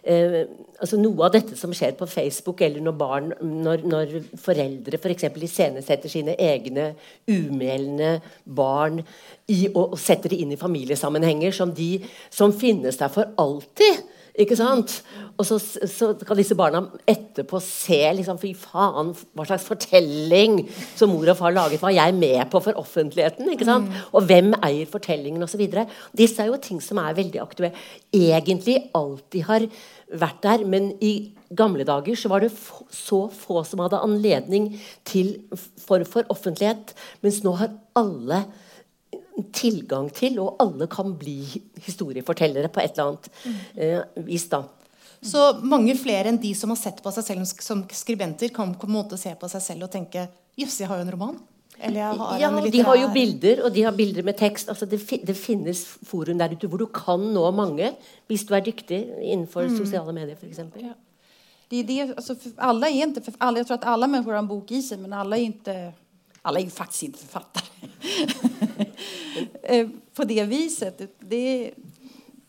C: eh, altså Noe av dette som skjer på Facebook, eller når barn, når, når foreldre f.eks. For iscenesetter sine egne umælende barn i, og, og setter det inn i familiesammenhenger som, de, som finnes der for alltid. Ikke sant? Og så, så kan disse barna etterpå se liksom, Fy faen, hva slags fortelling som mor og far laget, var jeg med på for offentligheten? ikke sant? Og hvem eier fortellingen, Og så videre. Disse er jo ting som er veldig aktuelle. Egentlig alltid har vært der, men i gamle dager så var det så få som hadde anledning til form for offentlighet, mens nå har alle tilgang til, og alle kan bli historiefortellere på et eller annet eh, vis. da.
A: Så mange flere enn de som har sett på seg selv som skribenter, kan på en måte se på seg selv og tenke Jøss, jeg har jo en roman. Eller jeg har
C: Ja, De har jo bilder, og de har bilder med tekst. altså Det, det finnes forum der ute hvor du kan nå mange hvis du er dyktig innenfor sosiale medier f.eks.
B: Ja. Det det, altså, är inte, för alla, jag tror at alle mennesker har en bok i seg, men alle er ikke alle er ju faktiskt inte författare. Eh, På det viset. Det,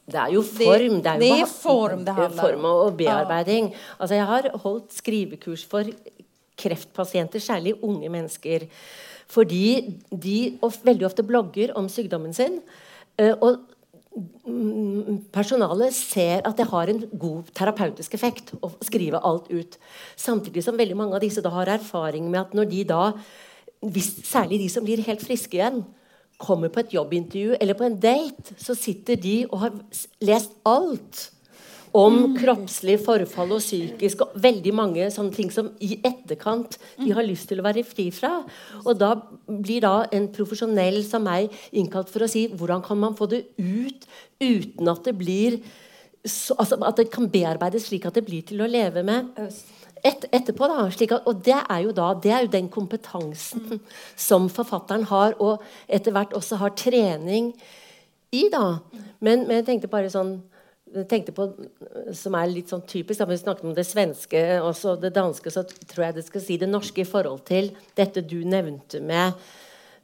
C: Det er jo form. Det er, jo
B: er form det handler om.
C: form og, bearbeiding. bearbeiding. Altså, jeg har holdt skrivekurs for kreftpasienter, særlig unge mennesker. Fordi de of, veldig ofte blogger om sykdommen sin. eh, og mm, personalet ser at det har en god terapeutisk effekt å skrive alt ut. Samtidig som veldig mange av disse da har erfaring med at når de da, hvis, særlig de som blir helt friske igjen, kommer på et jobbintervju eller på en date, så sitter de og har lest alt om kroppslig forfall og psykisk og veldig mange sånne ting som i etterkant de har lyst til å være fri fra. Og da blir da en profesjonell som meg innkalt for å si hvordan kan man få det ut uten at det blir så, altså At det kan bearbeides slik at det blir til å leve med et, etterpå. da, at, Og det er jo da det er jo den kompetansen som forfatteren har, og etter hvert også har trening i. da. Men, men jeg tenkte bare sånn jeg tenkte på, Som er litt sånn typisk, da vi snakket om det svenske og det danske, så tror jeg det skal si det norske i forhold til dette du nevnte med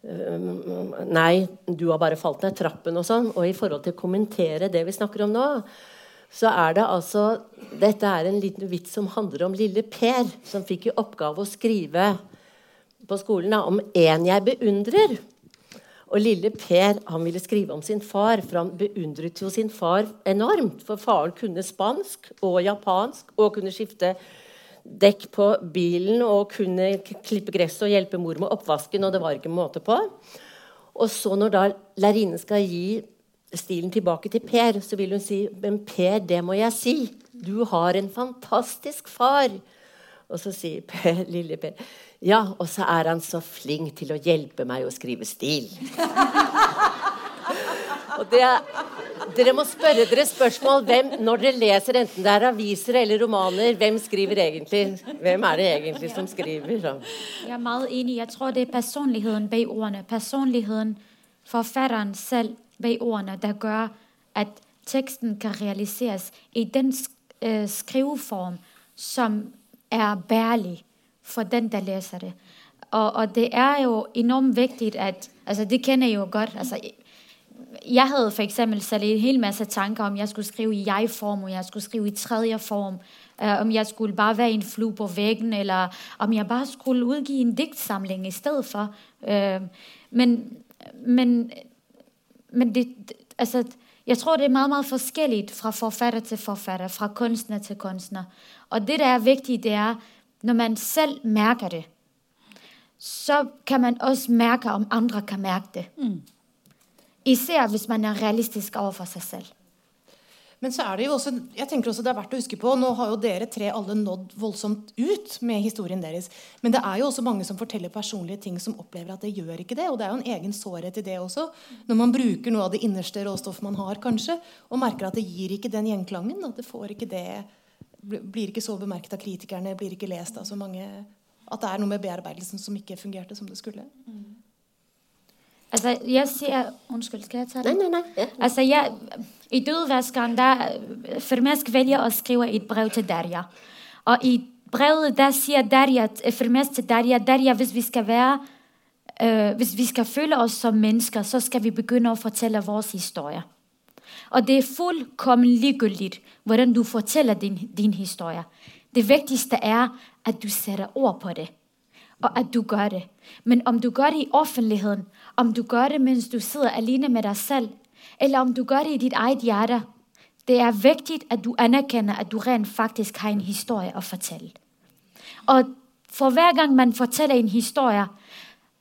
C: um, Nei, du har bare falt ned trappen og sånn. Og i forhold til å kommentere det vi snakker om nå, så er det altså Dette er en liten vits som handler om lille Per, som fikk i oppgave å skrive på skolen da, om en jeg beundrer. Og lille Per han ville skrive om sin far, for han beundret jo sin far enormt. For faren kunne spansk og japansk og kunne skifte dekk på bilen og kunne klippe gress og hjelpe mor med oppvasken, og det var ikke måte på. Og så når da lærerinnen skal gi stilen tilbake til Per, så vil hun si Men Per, det må jeg si. Du har en fantastisk far. Og så sier per, lille Per ja, og så er han så flink til å hjelpe meg å skrive stil. og det er, dere må spørre dere spørsmål hvem, når dere leser enten det er aviser eller romaner. Hvem skriver egentlig? Hvem er det egentlig som skriver? Så?
D: Jeg er meget enig. Jeg tror det er personligheten bak ordene. Personligheten, forfatteren selv bak ordene, der gjør at teksten kan realiseres i den øh, skriveform som er bærlig for den, der læser det. Og, og det er jo enormt viktig at altså det kender jeg jo godt. Altså, jeg hadde for eksempel sat en hel masse tanker om, jeg skulle skrive i jeg-form, og jeg skulle skrive i tredje form, uh, om jeg skulle bare være en flue på væggen, eller om jeg bare skulle utgi en digtsamling i stedet for. Uh, men men, men det, altså, jeg tror, det er meget, forskelligt fra forfatter til forfatter, fra kunstner til kunstner. Og det, der er vigtigt, det er, når man selv mærker det, så kan man også mærke, om andre kan mærke det. Mm. Især hvis man er realistisk overfor seg selv.
A: Men så er det jo også, jeg tenker også det er verdt å huske på, Nå har jo dere tre alle nådd voldsomt ut med historien deres. Men det er jo også mange som forteller personlige ting som opplever at det gjør ikke det. Og det er jo en egen sårhet i det også. Når man bruker noe av det innerste råstoffet man har, kanskje, og merker at det gir ikke den gjenklangen. At det får ikke det blir ikke så bemerket av kritikerne, blir ikke lest av så mange At det er noe med bearbeidelsen som ikke fungerte som det skulle. Mm.
D: Altså, jeg ser Unnskyld, skal jeg ta
C: det? Nei, nei, nei. Ja.
D: Altså, jeg, I Dødvaskeren der Firmesk velger å skrive et brev til Derja. Og i brevet der sier Derja, Firmesk til Derja Derja, hvis vi skal være øh, hvis vi skal føle oss som mennesker, så skal vi begynne å fortelle vår historie. Og det er fullkommen ligegyldigt hvordan du forteller din, din historie. Det viktigste er at du setter ord på det, og at du gjør det. Men om du gjør det i offentligheten, om du gjør det mens du sitter alene med deg selv, eller om du gjør det i ditt eget hjerte, det er viktig at du anerkjenner at du rent faktisk har en historie å fortelle. Og for hver gang man forteller en historie,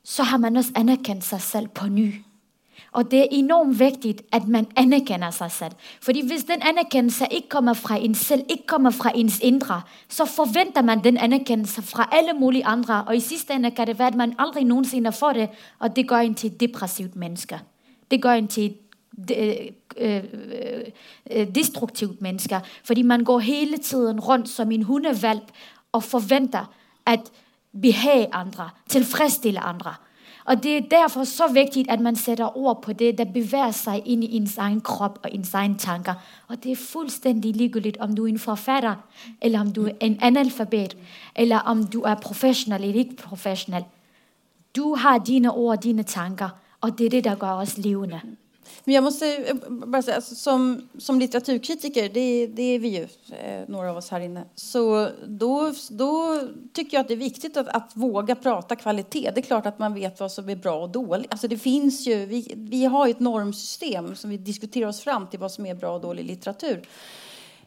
D: så har man også anerkjent seg selv på ny. Og det er enormt viktig at man anerkender seg selv. Fordi hvis den anerkendelse ikke kommer fra en selv, ikke kommer fra ens indre, så forventer man den anerkendelse fra alle mulige andre. Og i sidste ende kan det være, at man aldrig noensinne får det, og det går en til et depressivt menneske. Det går en til et øh, øh, øh, destruktivt menneske. Fordi man går hele tiden rundt som en hundevalp og forventer at behage andre, tilfredsstille andre. Og det er derfor så viktig at man sætter ord på det, der bevæger seg inn i ens egen krop og ens egen tanker. Og det er fullstendig likegyldig om du er en forfatter, eller om du er en analfabet, eller om du er professionel eller ikke professionel. Du har dine ord, og dine tanker, og det er det, der gør oss levende.
B: Men jag måste eh, bara säga, alltså, som, som litteraturkritiker, det, det är vi ju, eh, några av oss här inne, så då, då tycker jag att det är viktigt att, att, våga prata kvalitet. Det är klart att man vet vad som är bra och dåligt. Alltså det finns ju, vi, vi har ett normsystem som vi diskuterar oss fram till vad som är bra och dålig litteratur.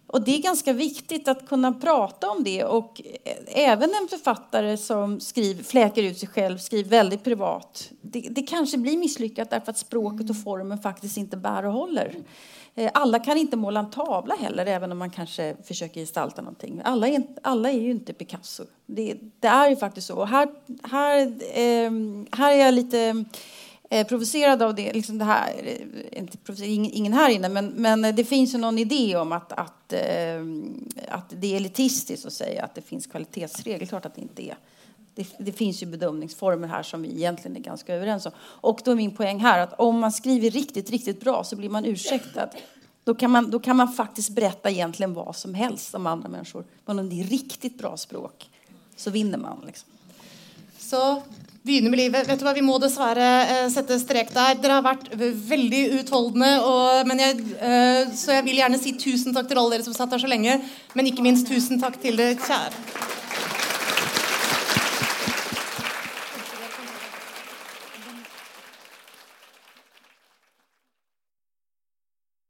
B: Och det är ganska viktigt att kunna prata om det. Och även en författare som skriver, fläker ut sig själv, skriver väldigt privat. Det, det kanske blir misslyckat därför att språket och formen faktiskt inte bär och håller. Alle alla kan inte måla en tavla heller, även om man kanske försöker gestalta någonting. Alla är, alla är ju inte Picasso. Det, det är ju faktiskt så. Och här, här, eh, här är jag lite eh, provocerad av det. Liksom det här, eh, inte ingen här inne, men, men det finns ju någon idé om att, att, eh, att det är elitistiskt att säga att det finns kvalitetsregler. Klart att det inte är. Det, det, finns ju bedömningsformer här som vi egentligen är ganska överens om. Och då är min poäng här att om man skriver riktigt, riktigt bra så blir man ursäktad. Då kan man, då kan man faktiskt berätta egentligen vad som helst om andra människor. Men om det är riktigt bra språk så vinner man. Liksom.
A: Så begynne med livet. Vet du hva, Vi må dessverre eh, sette strek der. Dere har vært veldig utholdende. Og, jeg, eh, så jeg vil gjerne si tusen takk til alle dere som satt her så lenge. Men ikke minst tusen takk til det kjære